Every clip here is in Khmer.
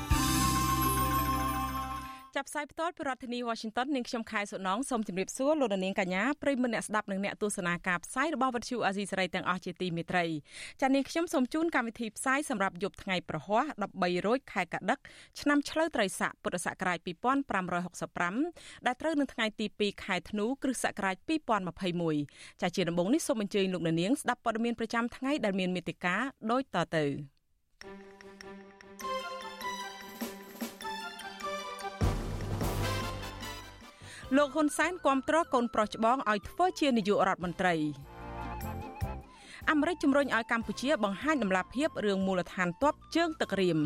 ់ ផ្សាយផ្ទាល់ពីរដ្ឋធានី Washington នាងខ្ញុំខែសុណងសូមជម្រាបសួរលោកនាងកញ្ញាប្រិយមិត្តអ្នកស្ដាប់និងអ្នកទស្សនាការផ្សាយរបស់វិទ្យុអាស៊ីសេរីទាំងអស់ជាទីមេត្រីចា៎នាងខ្ញុំសូមជូនកម្មវិធីផ្សាយសម្រាប់យប់ថ្ងៃប្រហ័ស13រោចខែកដិកឆ្នាំឆ្លូវត្រីស័កពុទ្ធសករាជ2565ដែលត្រូវនៅថ្ងៃទី2ខែធ្នូគ្រិស្តសករាជ2021ចា៎ជាដំបូងនេះសូមអញ្ជើញលោកនាងស្ដាប់ព័ត៌មានប្រចាំថ្ងៃដែលមានមេត្តាដូចតទៅ លោកហ៊ុនសែនគាំទ្រកូនប្រុសច្បងឲ្យធ្វើជានាយករដ្ឋមន្ត្រីអាមេរិកជំរុញឲ្យកម្ពុជាបង្ហាញដំណាភាពរឿងមូលដ្ឋានទ័ពជើងទឹករៀម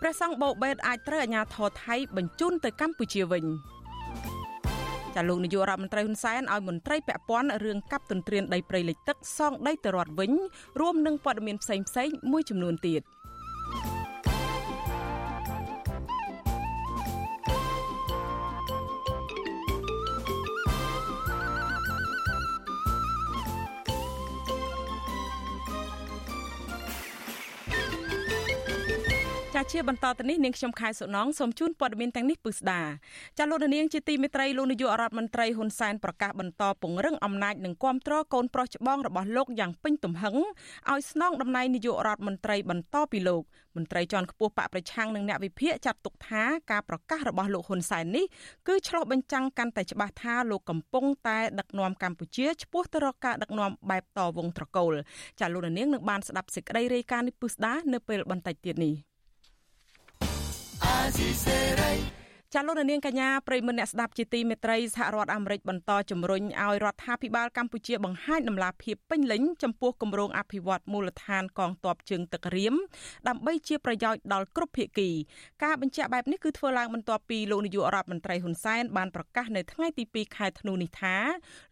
ព្រះសង្ឃបូបេតអាចត្រូវអាជ្ញាធរថៃបញ្ជូនទៅកម្ពុជាវិញចាលោកនាយករដ្ឋមន្ត្រីហ៊ុនសែនឲ្យមន្ត្រីពាក់ព័ន្ធរឿងកັບទន្ទ្រានដីព្រៃលិចទឹកសងដីទៅរដ្ឋវិញរួមនឹងព័ត៌មានផ្សេងៗមួយចំនួនទៀត។ ចាជាបន្តទៅនេះនាងខ្ញុំខែសុណងសូមជូនព័ត៌មានទាំងនេះពិស្ដាចាលោកនាងជាទីមេត្រីលោកនាយករដ្ឋមន្ត្រីហ៊ុនសែនប្រកាសបន្តពង្រឹងអំណាចនិងគ្រប់គ្រងកូនប្រុសច្បងរបស់លោកយ៉ាងពេញទំហឹងឲ្យស្នងតំណែងនាយករដ្ឋមន្ត្រីបន្តពីលោកមន្ត្រីជាន់ខ្ពស់បកប្រឆាំងនិងអ្នកវិភាគចាត់ទុកថាការប្រកាសរបស់លោកហ៊ុនសែននេះគឺឆ្លុះបញ្ចាំងកាន់តែច្បាស់ថាលោកកំពុងតែដឹកនាំកម្ពុជាឆ្ពោះទៅរកការដឹកនាំបែបតវងត្រកូលចាលោកនាងនឹងបានស្ដាប់សេចក្តីរាយការណ៍នេះពិស្ដានៅពេលបន្តិចទៀតនេះ así será. ចាលោកនាងកញ្ញាប្រិមមអ្នកស្ដាប់ជាទីមេត្រីសហរដ្ឋអាមេរិកបន្តជំរុញឲ្យរដ្ឋាភិបាលកម្ពុជាបង្ហាញដំណាភាពពេញលេញចំពោះគម្រោងអភិវឌ្ឍមូលដ្ឋានកងទ័ពជើងទឹករៀមដើម្បីជាប្រយោជន៍ដល់គ្រប់ភាគីការបញ្ជាក់បែបនេះគឺធ្វើឡើងបន្ទាប់ពីលោកនាយករដ្ឋមន្ត្រីហ៊ុនសែនបានប្រកាសនៅថ្ងៃទី2ខែធ្នូនេះថា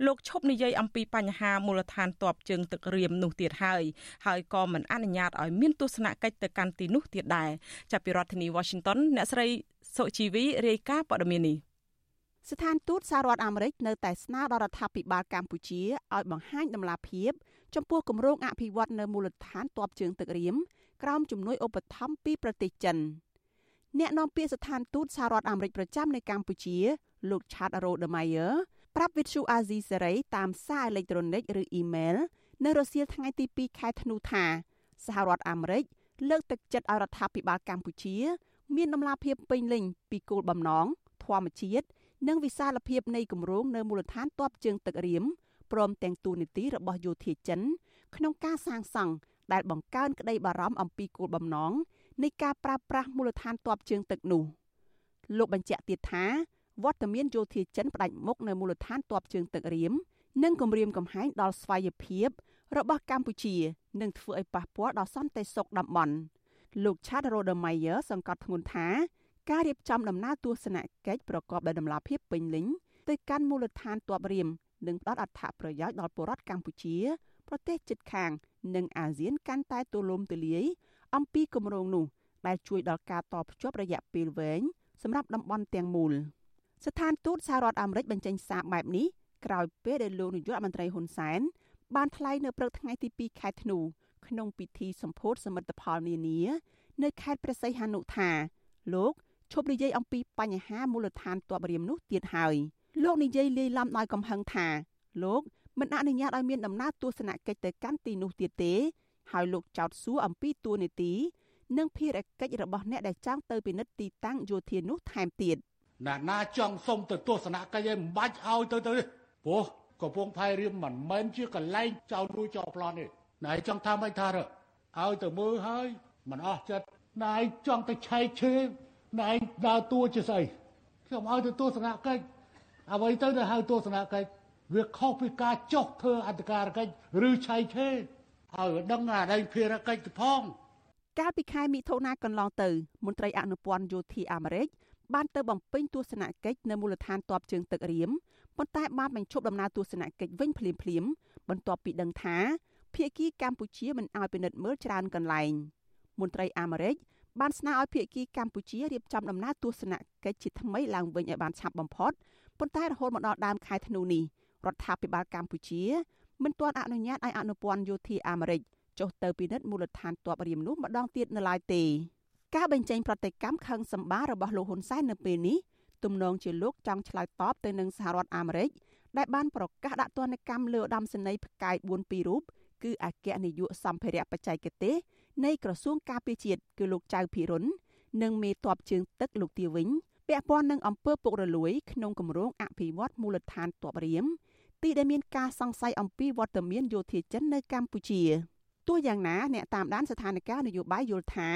លោកឈប់និយាយអំពីបញ្ហាមូលដ្ឋានទ័ពជើងទឹករៀមនោះទៀតហើយហើយក៏មិនអនុញ្ញាតឲ្យមានទស្សនកិច្ចទៅកាន់ទីនោះទៀតដែរចាប់ពីរដ្ឋធានី Washington អ្នកស្រី សុជីវីរាយការណ៍ព័ត៌មាននេះស្ថានទូតសហរដ្ឋអាមេរិកនៅតែស្នើដល់រដ្ឋាភិបាលកម្ពុជាឲ្យបង្ហាញដំណាភាពចំពោះគម្រោងអភិវឌ្ឍនៅមូលដ្ឋានទ័ពជើងទឹករៀមក្រោមជំនួយឧបត្ថម្ភពីប្រទេសចិនអ្នកនាំពាក្យស្ថានទូតសហរដ្ឋអាមេរិកប្រចាំនៅកម្ពុជា លោក Chad Rodemeyer ប្រាប់វិទ្យុអាស៊ីសេរីតាមសារអេឡិចត្រូនិកឬអ៊ីមែលនៅរសៀលថ្ងៃទី2ខែធ្នូថាសហរដ្ឋអាមេរិកលើកទឹកចិត្តឲ្យរដ្ឋាភិបាលកម្ពុជា មានដំណាភាពពេញលេញពីគោលបំណងធម្មជាតិនិងវិសាលភាពនៃគម្រោងនៅមូលដ្ឋានទ័ពជើងទឹករៀមព្រមទាំងទូនីតិរបស់យោធាចិន ក្នុងការសាងសង់ដែលបង្កើនក្តីបារម្ភអំពីគោលបំណងនៃការប្រើប្រាស់មូលដ្ឋានទ័ពជើងទឹកនោះលោកបញ្ជាក់ទៀតថាវត្តមានយោធាចិនផ្ដាច់មុខនៅមូលដ្ឋានទ័ពជើងទឹករៀមនិងគម្រាមកំហែងដល់ស្វ័យភាពរបស់កម្ពុជានឹងធ្វើឲ្យប៉ះពាល់ដល់សន្តិសុខតំបន់។ លោក Chad Rodemeyer សង្កត់ធ្ងន់ថាការរៀបចំដំណើរទស្សនកិច្ចប្រកបដោយតម្លាភាពពេញលេញទៅកាន់មូលដ្ឋានទ័ពរៀមនឹងផ្ដល់អត្ថប្រយោជន៍ដល់ប្រជារដ្ឋកម្ពុជា ប្រទេសជិតខាង និងអាស៊ានកាន់តែទូលំទូលាយអំពីគម្រោងនោះ ដែលជួយដល់ការតភ្ជាប់រយៈពេលវែងសម្រាប់តំបន់ទាំងមូលស្ថានទូតសហរដ្ឋអាមេរិកបញ្ចេញសារបែបនេះក្រោយពេលដែលលោកនាយករដ្ឋមន្ត្រីហ៊ុនសែនបានថ្លែងនៅព្រឹកថ្ងៃទី2ខែធ្នូ ក្នុងពិធីសម្ពោធសមិទ្ធផលនានា នៅខេត្តព្រះសីហនុថាលោកឈប់និយាយអំពីបញ្ហាមូលដ្ឋានទ័ពរៀមនោះទៀតហើយលោកនិយាយលាយឡំដោយកំហឹងថាលោកមិនអនុញ្ញាតឲ្យមានដំណើរទស្សនកិច្ចទៅកាន់ទីនោះទៀតទេ ហើយលោកចោទសួរអំពីទួនាទីនិងភារកិច្ចរបស់អ្នកដែលចង់ទៅពិនិត្យទីតាំងយោធានោះថែមទៀតណាណាចង់សុំទៅទស្សនកិច្ចឯងមិនបាច់ឲ្យទៅទៅព្រោះកំពង់ផែរៀមមិនមែនជាកន្លែងចោលរួចចោលប្លន់ទេ ណែចង់ថាមិនថាឲ្យទៅមើលហើយមិនអស់ចិត្តណែចង់ទៅឆែកឈើណែដើរតួជាស្អីខ្ញុំឲ្យទៅទស្សនកិច្ចអ្វីទៅទៅហៅទស្សនកិច្ចវាខុសពីការចុះធ្វើអធិការកិច្ចឬឆែកឈើឲ្យដឹងអាដែងភារកិច្ចទៅផងកាលពីខែមិថុនាកន្លងទៅមន្ត្រីអនុព័ន្ធយោធាអាមេរិកបានទៅបំពេញទស្សនកិច្ចនៅមូលដ្ឋានទ័ពជើងទឹករៀមប៉ុន្តែបានបញ្ឈប់ដំណើរទស្សនកិច្ចវិញភ្លាមភ្លាមបន្ទាប់ពីដឹងថា ភៀកគីកម្ពុជាមិនអោយពិនិត្យមើលច្រើនកន្លែងមន្ត្រីអាមេរិកបានស្នើឲ្យភៀកគីកម្ពុជារៀបចំដំណើរទស្សនកិច្ចជាថ្មីឡើងវិញឲ្យបានឆាប់បំផុតប៉ុន្តែរហូតមកដល់ដើមខែធ្នូនេះរដ្ឋាភិបាលកម្ពុជាមិនទាន់អនុញ្ញាតឲ្យអនុព័ន្ធយោធាអាមេរិកចុះទៅពិនិត្យមូលដ្ឋានទ័ពរៀមនោះម្ដងទៀតនៅឡើយទេការបញ្ចេញប្រតិកម្មខឹងសម្បារបស់លោកហ៊ុនសែននៅពេលនេះទំនងជាលោកចង់ឆ្លើយតបទៅនឹងសហរដ្ឋអាមេរិកដែលបានប្រកាសដាក់ទណ្ឌកម្មលើឧត្តមសេនីយ៍ផ្កាយ4ពីររូប គឺអគ្គនាយកសម្ភារៈបច្ចេកទេសនៃក្រសួងការពារជាតិគឺលោកចៅភិរុននិងមេតបជើងទឹកលោកទាវិញពាក់ព័ន្ធនឹងអំពើពុករលួយក្នុងគម្រោងអភិវឌ្ឍមូលដ្ឋានទ័ពរៀមទីដែលមានការសង្ស័យអំពីវត្តមានយោធាចិននៅកម្ពុជាទោះយ៉ាងណាអ្នកតាមដានស្ថានភាពនយោបាយយល់ថា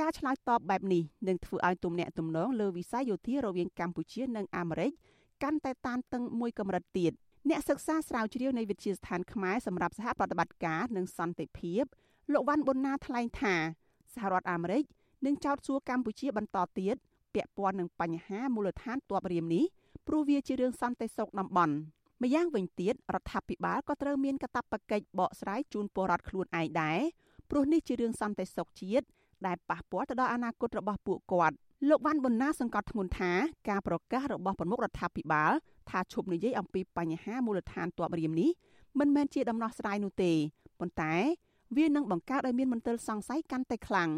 ការឆ្លើយតបបែបនេះនឹងធ្វើឲ្យទំនាក់ទំនងលើវិស័យយោធារវាងកម្ពុជានិងអាមេរិកកាន់តែតានតឹងមួយកម្រិតទៀត អ្នកសិក្សាស្រាវជ្រាវនៃវិទ្យាស្ថានខ្មែរសម្រាប់សហប្រតិបត្តិការនិងសន្តិភាពលោកវ៉ាន់ប៊ុនណាថ្លែងថាសហរដ្ឋអាមេរិកនឹងចោទសួរកម្ពុជាបន្តទៀតពាក់ព័ន្ធនឹងបញ្ហាមូលដ្ឋានទ័ពរៀមនេះព្រោះវាជារឿងសន្តិសុខតំបន់ម្យ៉ាងវិញទៀតរដ្ឋាភិបាលក៏ត្រូវមានកាតព្វកិច្ចបកស្រាយជូនពលរដ្ឋខ្លួនឯងដែរព្រោះនេះជារឿងសន្តិសុខជាតិដែលប៉ះពាល់ទៅដល់អនាគតរបស់ពួកគាត់លោកវ៉ាន់ប៊ុនណាសង្កត់ធ្ងន់ថាការប្រកាសរបស់ប្រមុខរដ្ឋាភិបាល ថាឈប់និយាយអំពីបញ្ហាមូលដ្ឋានទ័ពរៀមនេះមិនមែនជាដំណោះស្រាយនោះទេប៉ុន្តែ វានឹងបង្កើតឲ្យមានមន្ទិលសង្ស័យកាន់តែខ្លាំង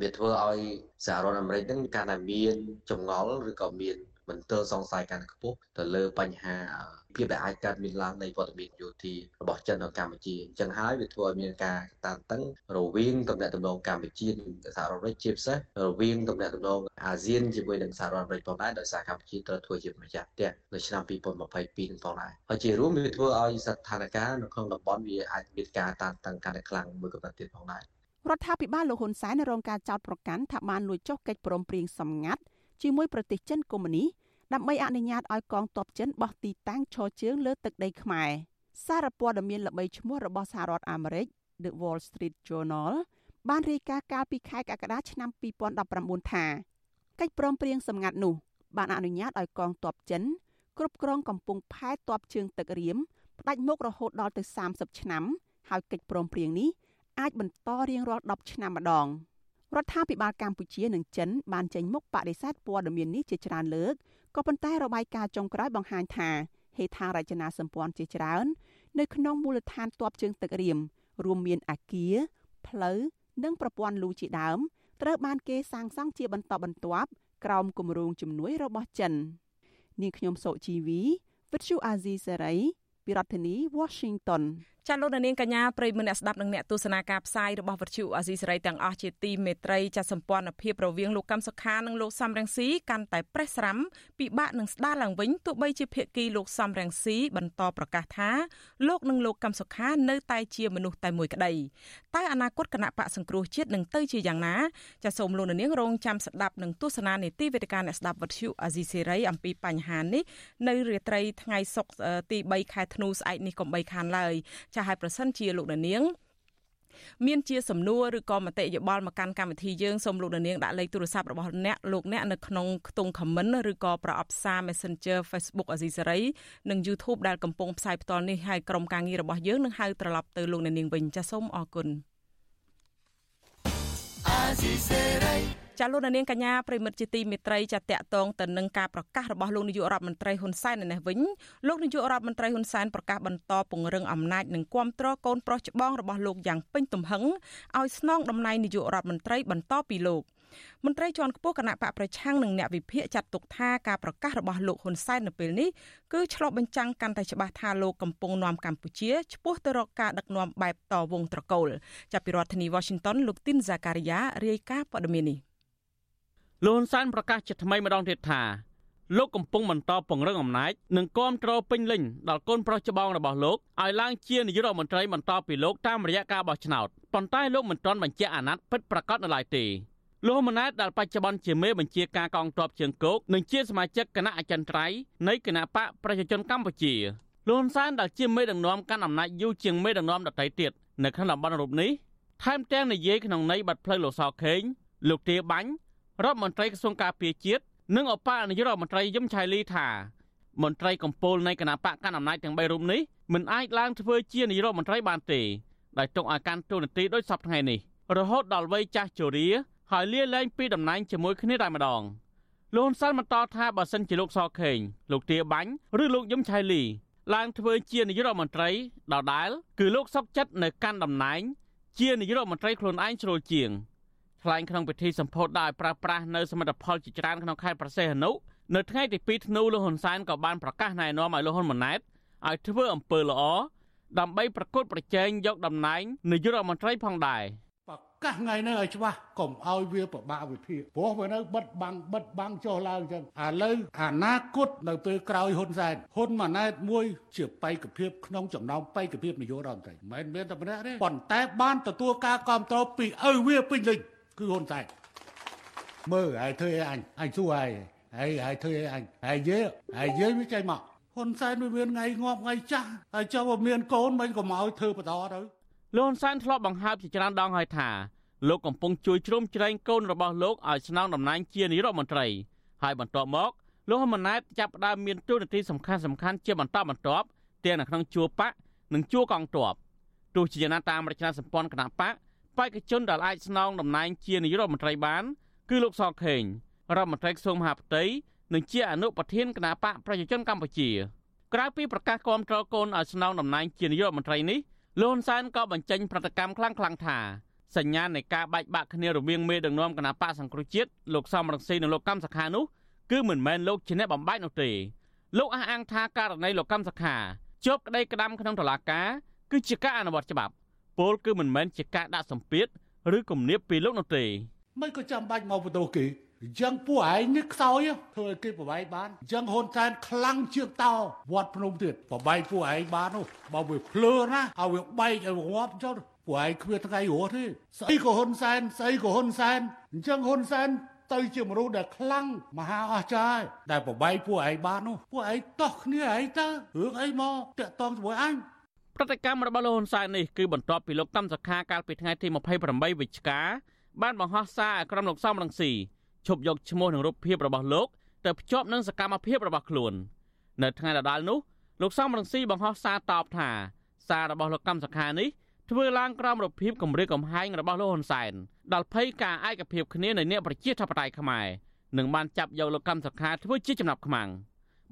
វាធ្វើឲ្យសហរដ្ឋអាមេរិកនឹងកាន់តែមានចម្ងល់ឬក៏មាន មន្ទិលសង្ស័យកាន់តែខ្ពស់ទៅលើបញ្ហាភាពដែលអាចកើតមានឡើងនៃវត្តមានយោធារបស់ចិននៅកម្ពុជាអញ្ចឹងហើយវាធ្វើឲ្យមានការតានតឹងរវាងទំនាក់ទំនងកម្ពុជានិងសហរដ្ឋអាមេរិកជាពិសេសរវាងទំនាក់ទំនងអាស៊ានជាមួយនឹងសហរដ្ឋអាមេរិកផងដែរដោយសារកម្ពុជាត្រូវធ្វើជាម្ចាស់ផ្ទះនៅឆ្នាំ2022នឹងផងដែរហើយជារួមវាធ្វើឲ្យស្ថានភាពនៅក្នុងតំបន់វាអាចមានការតានតឹងកាន់តែខ្លាំងមួយកម្រិតទៀតផងដែររដ្ឋាភិបាលលោកហ៊ុនសែនរងការចោទប្រកាន់ថាបានលួចចុះកិច្ចព្រមព្រៀងសម្ងាត់ ជាមួយប្រទេសចិនកុម្មុយនីសដើម្បីអនុញ្ញាតឲ្យកងទ័ពចិនបោះទីតាំងឈរជើងលើទឹកដីខ្មែរសារព័ត៌មានល្បីឈ្មោះរបស់សហរដ្ឋអាមេរិក The Wall Street Journal បានរាយការណ៍កាលពីខែកក្កដាឆ្នាំ2019ថាកិច្ចព្រមព្រៀងសម្ងាត់នោះបានអនុញ្ញាតឲ្យកងទ័ពចិនគ្រប់គ្រងកំពង់ផែទ័ពជើងទឹករៀមផ្ដាច់មុខរហូតដល់ទៅ30ឆ្នាំហើយកិច្ចព្រមព្រៀងនេះអាចបន្តរៀងរាល់10ឆ្នាំម្ដង រដ្ឋាភិបាលកម្ពុជានិងចិនបានចេញមុខបដិសេធព័ត៌មាននេះជាច្រើនលើកក៏ប៉ុន្តែរបាយការណ៍ចុងក្រោយបង្ហាញថាហេដ្ឋារចនាសម្ព័ន្ធជាច្រើននៅក្នុងមូលដ្ឋានទ័ពជើងទឹករៀមរួមមានអាគារផ្លូវនិងប្រព័ន្ធលូជាដើមត្រូវបានគេសាងសង់ជាបន្តបន្ទាប់ក្រោមគម្រោងជំនួយរបស់ចិននាងខ្ញុំសុជីវីវិទ្យុអាស៊ីសេរីពីរដ្ឋធានី Washington ចាលោកនាងកញ្ញាប្រិយមិត្តអ្នកស្ដាប់និងអ្នកទស្សនាការផ្សាយរបស់វិទ្យុអាស៊ីសេរីទាំងអស់ជាទីមេត្រីចាសម្ព័ន្ធភាពរវាងលោកកឹមសុខានិងលោកសំរងស៊ីកាន់តែប្រេះស្រាំពិបាកនឹងស្ដារឡើងវិញទោះបីជាភាគីលោកសំរងស៊ីបន្តប្រកាសថាលោកនិងលោកកឹមសុខានៅតែជាមនុស្សតែមួយក្តីតែអនាគតគណៈបកសង្គ្រោះជាតិនឹងទៅជាយ៉ាងណាចាសូមលោកនាងរងចាំស្ដាប់និងទស្សនានីតិវិទ្យាអ្នកស្ដាប់វិទ្យុអាស៊ីសេរីអំពីបញ្ហានេះនៅរាត្រីថ្ងៃសុក្រទី3ខែធ្នូស្អែកនេះកុំបីខានឡើយចាស់ហើយប្រសិនជាលោកនាងមានជាសំណួរឬក៏មតិយោបល់មកកាន់កម្មវិធីយើងសូមលោកនាងដាក់លេខទូរស័ព្ទរបស់អ្នកលោកអ្នកនៅក្នុងខ្ទង់ comment ឬក៏ប្រអប់សារ Messenger Facebook អាស៊ីសេរីនិង YouTube ដែលកំពុងផ្សាយផ្ទាល់នេះហើយក្រុមការងាររបស់យើងនឹងហៅត្រឡប់ទៅលោកនាងវិញចាសសូមអរគុណអា ស៊ីសេរីចាលោកនាងកញ្ញាប្រិមិត្តជាទីមេត្រីចាតកតងទៅនឹងការប្រកាសរបស់លោកនាយករដ្ឋមន្ត្រីហ៊ុនសែននៅនេះវិញលោកនាយករដ្ឋមន្ត្រីហ៊ុនសែនប្រកាសបន្តពង្រឹងអំណាចនិងគាំទ្រកូនប្រុសច្បងរបស់លោកយ៉ាងពេញទំហឹងឲ្យស្នងតំណែងនាយករដ្ឋមន្ត្រីបន្តពីលោក មន្ត្រីជាន់ខ្ពស់គណៈបកប្រឆាំងនិងអ្នកវិភាគចាត់ទុកថាការប្រកាសរបស់លោកហ៊ុនសែននៅពេលនេះគឺឆ្លុះបញ្ចាំងកាន់តែច្បាស់ថាលោកកំពុងនាំកម្ពុជាឆ្ពោះទៅរកការដឹកនាំបែបតវងត្រកូលចាប់ពីរដ្ឋធានី Washington លោកទីនហ្សាការីយ៉ារាយការណ៍ព័ត៌មាននេះលោកហ៊ុនសែនប្រកាសជាថ្មីម្ដងទៀតថាលោកកំពុងបន្តពង្រឹងអំណាចនិងគាំទ្រពេញលេញដល់កូនប្រុសច្បងរបស់លោកឲ្យឡើងជានាយករដ្ឋមន្ត្រីបន្តពីលោកតាមរយៈការបោះឆ្នោតប៉ុន្តែលោកមិនទាន់បញ្ជាក់អាណត្តិពិតប្រាកដនៅឡើយទេ លោកហ៊ុនម៉ាណែតដែលបច្ចុប្បន្នជាមេបញ្ជាការកងទ័ពជើងគោកនិងជាសមាជិកគណៈអចិន្ត្រៃយ៍នៃគណៈបកប្រជាជនកម្ពុជាលោកហ៊ុនសែនដែលជាមេដឹកនាំកាន់អំណាចយូរជាងមេដឹកនាំដទៃទៀតនៅក្នុងតំបន់រូបនេះថែមទាំងនិយាយក្នុងន័យបាត់ផ្លូវលោកសខេងលោកទាបាញ់រដ្ឋមន្ត្រីក្រសួងការពារជាតិនិងអបអនាយករដ្ឋមន្ត្រីយឹមឆៃលីថាមន្ត្រីកម្ពុជានៃគណៈបកកណ្ដាលអំណាចទាំង3រូបនេះមិនអាចឡើងធ្វើជានាយរដ្ឋមន្ត្រីបានទេដោយទុកឲ្យកាន់តួនាទីដូចសពថ្ងៃនេះរហូតដល់វ័យចាស់ជរា ហើយលាលែងពីតំណែងជាមួយគ្នាតែម្ដងលោកហ៊ុនសែនបន្តថាបើសិនជាលោកសខេងលោកទាបាញ់ឬលោកយឹមឆៃលីឡើងធ្វើជានាយករដ្ឋមន្ត្រីដដែលគឺលោកសុកចិត្តនៅកាន់តំណែងជានាយករដ្ឋមន្ត្រីខ្លួនឯងជ្រុលជាងថ្លែងក្នុងពិធីសម្ពោធដោយប្រើប្រាស់នៅសមិទ្ធផលជាច្រើនក្នុងខេត្តប្រសេះអនុនៅថ្ងៃទី2ធ្នូលោកហ៊ុនសែនក៏បានប្រកាសណែនាំឲ្យលោកហ៊ុនម៉ាណែតឲ្យធ្វើអំពើល្អដើម្បីប្រកួតប្រជែងយកតំណែងនាយករដ្ឋមន្ត្រីផងដែរប្រ កាសថ្ងៃនេះឲ្យច្បាស់កុំឲ្យវាពិបាកវិភាគព្រោះវានៅបិទបាំងបិទបាំងចុះឡើងអញ្ចឹងឥឡូវអនាគតនៅពេលក្រោយហ៊ុនសែនហ៊ុនម៉ាណែតមួយ ជាបេក្ខភាពក្នុងចំណោមបេក្ខភាពនាយករដ្ឋមន្ត្រីមិនមែនមានតែម្នាក់ទេប៉ុន្តែបានទទួលការគ្រប់គ្រងពីឪវាពេញលេញគឺហ៊ុនសែនមើលហើយធ្វើអីអញអញសួរហើយហើយហើយធ្វើអីអញហើយយើហើយយើវាចេញមកហ៊ុនសែនវាមានថ្ងៃងាប់ថ្ងៃចាស់ហើយចុះវាមានកូនមិនកុំឲ្យធ្វើបន្តទៅ លោកហ៊ុនសែនធ្លាប់បង្ហើបជាច្រើនដងហើយថាលោកកំពុងជួយជ្រោមជ្រែងកូនរបស់លោកឲ្យស្នងតំណែងជានាយរដ្ឋមន្ត្រីហើយបន្ទាប់មកលោកហ៊ុនម៉ាណែតចាប់ផ្ដើមមានតួនាទីសំខាន់សំខាន់ជាបន្តបន្ទាប់ទាំងនៅក្នុងជួរបកនិងជួរកងទ័ពទោះជាយ៉ាងណាតាមរចនាសម្ព័ន្ធគណៈបកបេក្ខជនដែលអាចស្នងតំណែងជានាយរដ្ឋមន្ត្រីបាន គឺលោកសខេងរដ្ឋមន្ត្រីក្រសួងមហាផ្ទៃនិងជាអនុប្រធានគណៈបកប្រជាជនកម្ពុជាក្រៅពីប្រកាសគាំទ្រកូនឲ្យស្នងតំណែងជានាយករដ្ឋមន្ត្រីនេះ លោកហ៊ុនសែនក៏បញ្ចេញប្រតិកម្មខ្លាំងខ្លាំងថាសញ្ញានៃការបែកបាក់គ្នារវាងមេដឹកនាំគណៈបកសង្គ្រោះជាតិលោកសំរងស៊ីនិងលោកកម្មសខានោះគឺមិនមែនលោកជាអ្នកបំបែកនោះទេលោកអះអាងថាករណីលោកកម្មសខាជាប់ក្តីក្តាំក្នុងតុលាការគឺជាការអនុវត្តច្បាប់ពលគឺមិនមែនជាការដាក់សម្ពាធឬគំនាបពីលោកនោះទេមិនក៏ចាំបាច់មកបន្ទោសគេ អញ្ចឹងពួកឯងនេះខ្សោយធ្វើឲ្យគេប្របែកបានអញ្ចឹងហ៊ុនសែនខ្លាំងជាងតោវត្តភ្នំទៀតប្របែកពួកឯងបាននោះបើវាភ្លើណាឲ្យវាបែកឲ្យងាប់ចុះពួកឯងគ្មានថ្ងៃរស់ទេស្អីក៏ហ៊ុនសែនស្អីក៏ហ៊ុនសែនអញ្ចឹងហ៊ុនសែនទៅជាមនុស្សដែលខ្លាំងមហាអស្ចារ្យដែលប្របែកពួកឯងបាននោះពួកឯងតោះគ្នាឯងទៅរឿងអីមកតាក់តងជាមួយអញប្រតិកម្មរបស់លោកហ៊ុនសែននេះគឺបន្ទាប់ពីលោកកម្មសខាកាលពីថ្ងៃទី28វិច្ឆិកាបានបង្ហោះសារឲ្យក្រុមលោកសំរងស៊ី ឈប់យកឈ្មោះនិងរូបភាពរបស់លោកទៅភ្ជាប់នឹងសកម្មភាពរបស់ខ្លួននៅថ្ងៃដដែលនោះលោកសំរងស៊ីបង្ហោះសារតបថាសាររបស់លោកកម្មសខានេះធ្វើឡើងក្រោមរូបភាពគម្រាមកំហែងរបស់លោកហ៊ុនសែនដល់ភ័យការឯកភាពគ្នានៃអ្នកប្រជាធិបតេយ្យខ្មែរនឹងបានចាប់យកលោកកម្មសខាធ្វើជាចំណាប់ខ្មាំង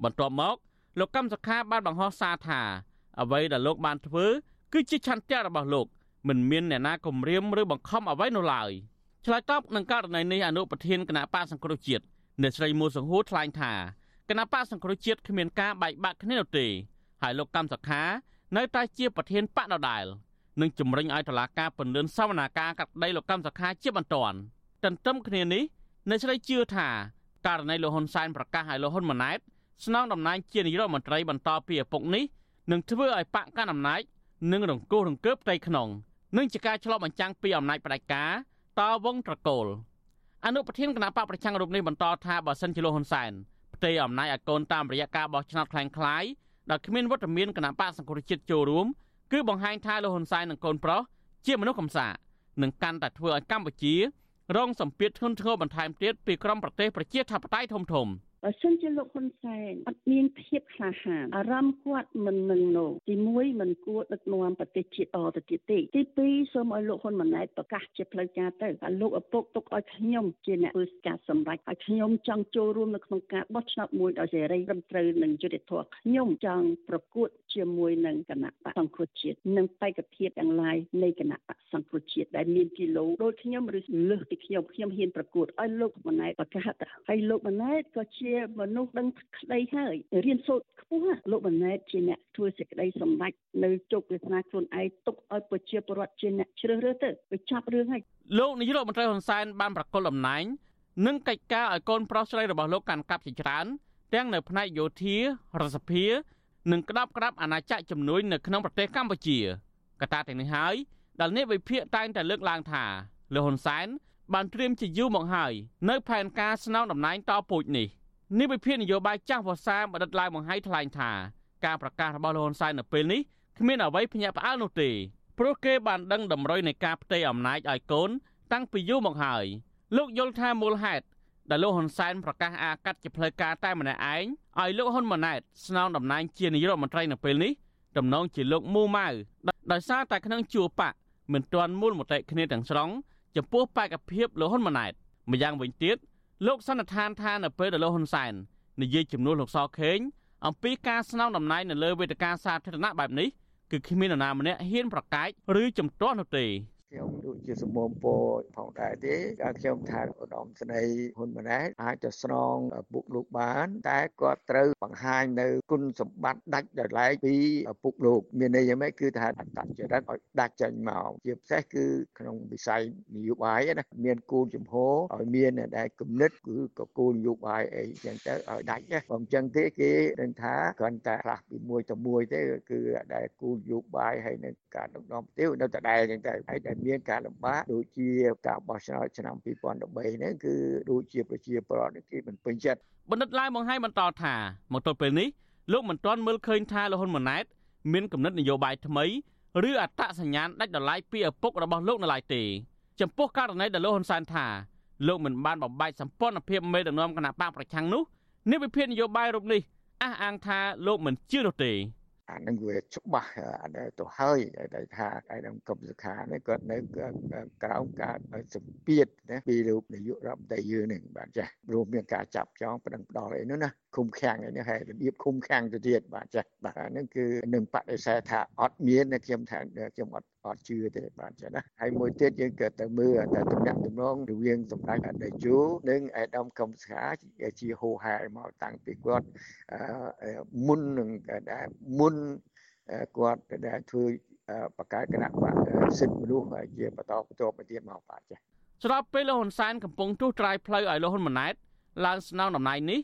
បន្ទាប់មកលោកកម្មសខាបានបង្ហោះសារថាអ្វីដែលលោកបានធ្វើគឺជាឆន្ទៈរបស់លោកមិនមានអ្នកណាគំរាមឬបង្ខំអ្វីនោះឡើយ ឆ្លើយតបនឹងករណីនេះអនុប្រធានគណៈបកសង្គ្រោះជាតិអ្នកស្រីមូសង្ហួរថ្លែងថាគណៈបកសង្គ្រោះជាតិគ្មានការបែកបាក់គ្នានោះទេហើយលោកកម្មសខានៅតែជាប្រធានបកដដែលនិងជំរុញឲ្យតុលាការពន្យាសវនាការកាត់ដីលោកកម្មសខាជាបន្ទាន់ទន្ទឹមគ្នានេះអ្នកស្រីជឿថាករណីលោកហ៊ុនសែនប្រកាសឲ្យលោកហ៊ុនម៉ាណែតស្នងតំណែងជានាយករដ្ឋមន្ត្រីបន្តពីឪពុកនេះនឹងធ្វើឲ្យបកកាន់អំណាចនិងរង្គោះរង្គើបផ្ទៃក្នុងនិងជាការឆ្លុះបញ្ចាំងពីអំណាចផ្ដាច់ការ តវងត្រកូលអនុប្រធានគណៈបកប្រឆាំងរូបនេះបន្តថាបើសិនជាលោកហ៊ុនសែនផ្ទេរអំណាចឲ្យកូនតាមរយៈការបោះឆ្នោតคล้ายคล้ายដែលគ្មានវត្តមានគណៈបកសង្គ្រោះជាតិចូលរួមគឺបង្ហាញថាលោកហ៊ុនសែននិងកូនប្រុសជាមនុស្សកំសានឹងកាន់តែធ្វើឲ្យកម្ពុជា រងសម្ពាធធ្ងន់ធ្ងរបន្ថែមទៀតពីក្រុមប្រទេសប្រជាធិបតេយ្យធំធំ។ បើសិនជាលោកហ៊ុនសែនអត់មានភាពក្លាហានអារម្មណ៍គាត់មិននឹងនោះទី1មិនគួរដឹកនាំប្រទេសជាតិអទៅទៀតទេទី2សូមឲ្យលោកហ៊ុនម៉ាណែតប្រកាសជាផ្លូវការទៅថាលោកឪពុកទុកឲ្យខ្ញុំជាអ្នកធ្វើការសម្រេចឲ្យខ្ញុំចង់ចូលរួមនៅក្នុងការបោះឆ្នោតមួយដោយសេរីត្រឹមត្រូវនិងយុត្តិធម៌ខ្ញុំចង់ប្រកួតជាមួយនឹងគណៈបកសង្គ្រោះជាតិនិងបេក្ខភាពទាំងឡាយនៃគណៈបកសង្គ្រោះជាតិដែលមានគីឡូដូចខ្ញុំឬលើសពីខ្ញុំខ្ញុំហ៊ានប្រកួតឲ្យលោកម៉ាណែតប្រកាសហើយលោកម៉ាណែតក៏ជាមនុស្សដឹងក្តីហើយរៀនសូត្រខ្ពស់លោកបណ្ណេតជាអ្នកធ្វើសេចក្តីសម្រេចនៅជោគវាសនាខ្លួនឯងទុកឲ្យប្រជាពលរដ្ឋជាអ្នកជ្រើសរើសទៅវាចាប់រឿងហើយលោកនាយករដ្ឋមន្ត្រីហ៊ុនសែនបានប្រកល់តំណែងនិងកិច្ចការឲ្យកូនប្រុសស្រីរបស់លោកកាន់កាប់ជាច្រើនទាំងនៅផ្នែកយោធារដ្ឋសភានិងក្តាប់ក្តាប់អាណាចក្រជំនួយនៅក្នុងប្រទេសកម្ពុជាកត្តាទាំងនេះហើយដែលនេះវិភាគតែងតែលើកឡើងថាលោកហ៊ុនសែនបានត្រៀមជាយូរមកហើយនៅផែនការស្នងតំណែងតពូជនេះ នេះវិភាគនយោបាយចាស់វស្សាបណ្ឌិតឡាវបង្ហៃថ្លែងថាការប្រកាសរបស់លោកហ៊ុនសែននៅពេលនេះគ្មានអ្វីភ្ញាក់ផ្អើលនោះទេព្រោះគេបានដឹងតម្រុយនៃការផ្ទេរអំណាចឲ្យកូន តាំងពីយូរមកហើយលោកយល់ថាមូលហេតុដែលលោកហ៊ុនសែនប្រកាសអាកាត់ជាផ្លូវការតែម្នាក់ឯងឲ្យលោកហ៊ុនម៉ាណែតស្នងតំណែងជានាយករដ្ឋមន្ត្រីនៅពេលនេះតំណងជាលោកមូម៉ៅដោយសារតែក្នុងជួរបកមិនទាន់មូលមតិគ្នាទាំងស្រុងចំពោះបេក្ខភាពលោកហ៊ុនម៉ាណែតម្យ៉ាងវិញទៀត លោកសន្និដ្ឋានថានៅពេលដែលលោកហ៊ុនសែននិយាយជំនួសលោកសខេងអំពីការស្នងតំណែងនៅលើវេទិកាសាធារណៈបែបនេះគឺគ្មាននរណាម្នាក់ហ៊ានប្រកែកឬជំទាស់នោះទេ ខ្ញុំដូចជាសមមពរផងដែរទេខ្ញុំថាឧត្តមស្នេហ៍ហ៊ុនម៉ាណែតអាចទៅស្នងពុកលោកបាន តែគាត់ត្រូវបង្ហាញនៅគុណសម្បត្តិដាច់ដោយឡែកពីពុកលោកមានន័យយ៉ាងម៉េចគឺថាអត្តចរិតឲ្យដាច់ចេញមកជាពិសេសគឺក្នុងវិស័យនយោបាយណាមានគោលជំហរឲ្យមានដែលគំនិតគឺក៏គោលនយោបាយអីចឹងទៅឲ្យដាច់ណាបើមិនចឹងទេគេនឹងថាគ្រាន់តែខ្លះពីមួយទៅមួយទេគឺដែលគោលនយោបាយហើយនឹងការដឹកនាំប្រទេសនៅតែដែរចឹងទៅហើយមានការលំបាកដូចជាការបោះឆ្នោតឆ្នាំ2013ហ្នឹងគឺដូចជាប្រជាពលរដ្ឋគេមិនពេញចិត្តបណ្ឌិតឡាយបង្ហាញបន្តថាមកទល់ពេលនេះលោកមិនទាន់មើលឃើញថាលហ៊ុនម៉ាណែតមានគំនិតនយោបាយថ្មីឬអត្តសញ្ញាណដាច់ដライពីឪពុករបស់លោកនៅឡើយទេចំពោះករណីដែលលោកហ៊ុនសែនថាលោកមិនបានបំបែកសម្ព័ន្ធភាពមេដឹកនាំគណៈបកប្រឆាំងនោះនេះវិភាគនយោបាយរូបនេះអះអាងថាលោកមិនជឿនោះទេ អានឹងវាច្បាស់ទៅហើយដែលថាឯកឧត្តមសុខានេះគាត់នៅក្រោមការសម្ពាធណាពីរូបនាយករដ្ឋមន្ត្រីយើងនឹងបាទចាស់រួមមានការចាប់ចងប្តឹងផ្ដាល់អីនោះណា ឃុំឃាំងអីនេះហើយរបៀបឃុំឃាំងទៅទៀតបាទចាស់បាទហ្នឹងគឺនឹងបដិសេធថាអត់មានខ្ញុំថាខ្ញុំអត់អត់ជឿទេបាទចាណាហើយមួយទៀតយើងក៏ទៅមើលតែតំណាក់តំណងរវាងសម្ដេចអតីតជូនិងអេដាមកំស្ខាជាហូហែមកតាំងពីគាត់មុននឹងមុនគាត់ដែលធ្វើបកកើតគណៈបកសិទ្ធិមនុស្សជាបន្តបន្ទាប់ទៅទៀតមកបាទចាស្របពេលលោកហ៊ុនសែនកំពុងទូត្រាយផ្លូវឲ្យលោកហ៊ុនម៉ាណែតឡើងស្នងតំណែងនេះ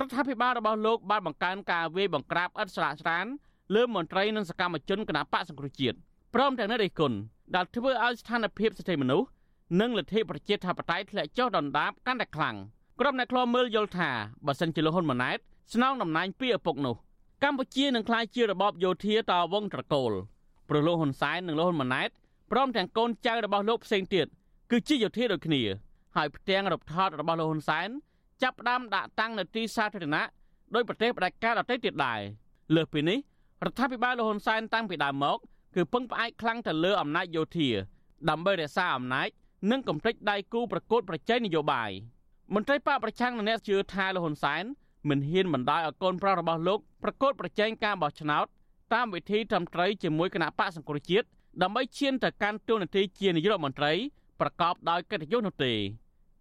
រដ្ឋាភិបាលរបស់លោកបានបង្កើនការវាយបង្ក្រាបឥតស្រាកស្រានលើមន្ត្រីនិងសកម្មជនគណៈបកសង្គ្រោះជាតិព្រមទាំងនេះរិះគន់ដែលធ្វើឲ្យស្ថានភាពសិទ្ធិមនុស្សនិងលទ្ធិប្រជាធិបតេយ្យធ្លាក់ចុះដុនដាបកាន់តែខ្លាំងក្រុមអ្នកខ្លោមើលយល់ថាបើសិនជាលោកហ៊ុនម៉ាណែតស្នងតំណែងពីឪពុកនោះកម្ពុជានឹងក្លាយជារបបយោធាតវងត្រកូលព្រោះលោកហ៊ុនសែននិងលោកហ៊ុនម៉ាណែតព្រមទាំងកូនចៅរបស់លោកផ្សេងទៀតគឺជាយោធាដូចគ្នាហើយផ្ទាំងរបថតរបស់លោកហ៊ុនសែន ចាប់ផ្ដើមដាក់តាំងនៅទីសាធារណៈដោយប្រទេសផ្ដាច់ការដទៃទៀតដែរលើសពីនេះរដ្ឋាភិបាលលោកហ៊ុនសែនតាំងពីដើមមកគឺពឹងផ្អែកខ្លាំងទៅលើអំណាចយោធា ដើម្បីរក្សាអំណាចនិងកំទេចដៃគូប្រកួតប្រជែងនយោបាយមន្ត្រីបកប្រឆាំងនៅអ្នកជឿថាលហ៊ុនសែនមិនហ៊ានបណ្ដោយឲ្យកូនប្រុសរបស់លោកប្រកួតប្រជែងការបោះឆ្នោតតាមវិធីត្រឹមត្រូវជាមួយគណៈបកសង្គ្រោះជាតិដើម្បីឈានទៅកាន់តួនាទីជានាយករដ្ឋមន្ត្រីប្រកបដោយកិត្តិយសនោះទេ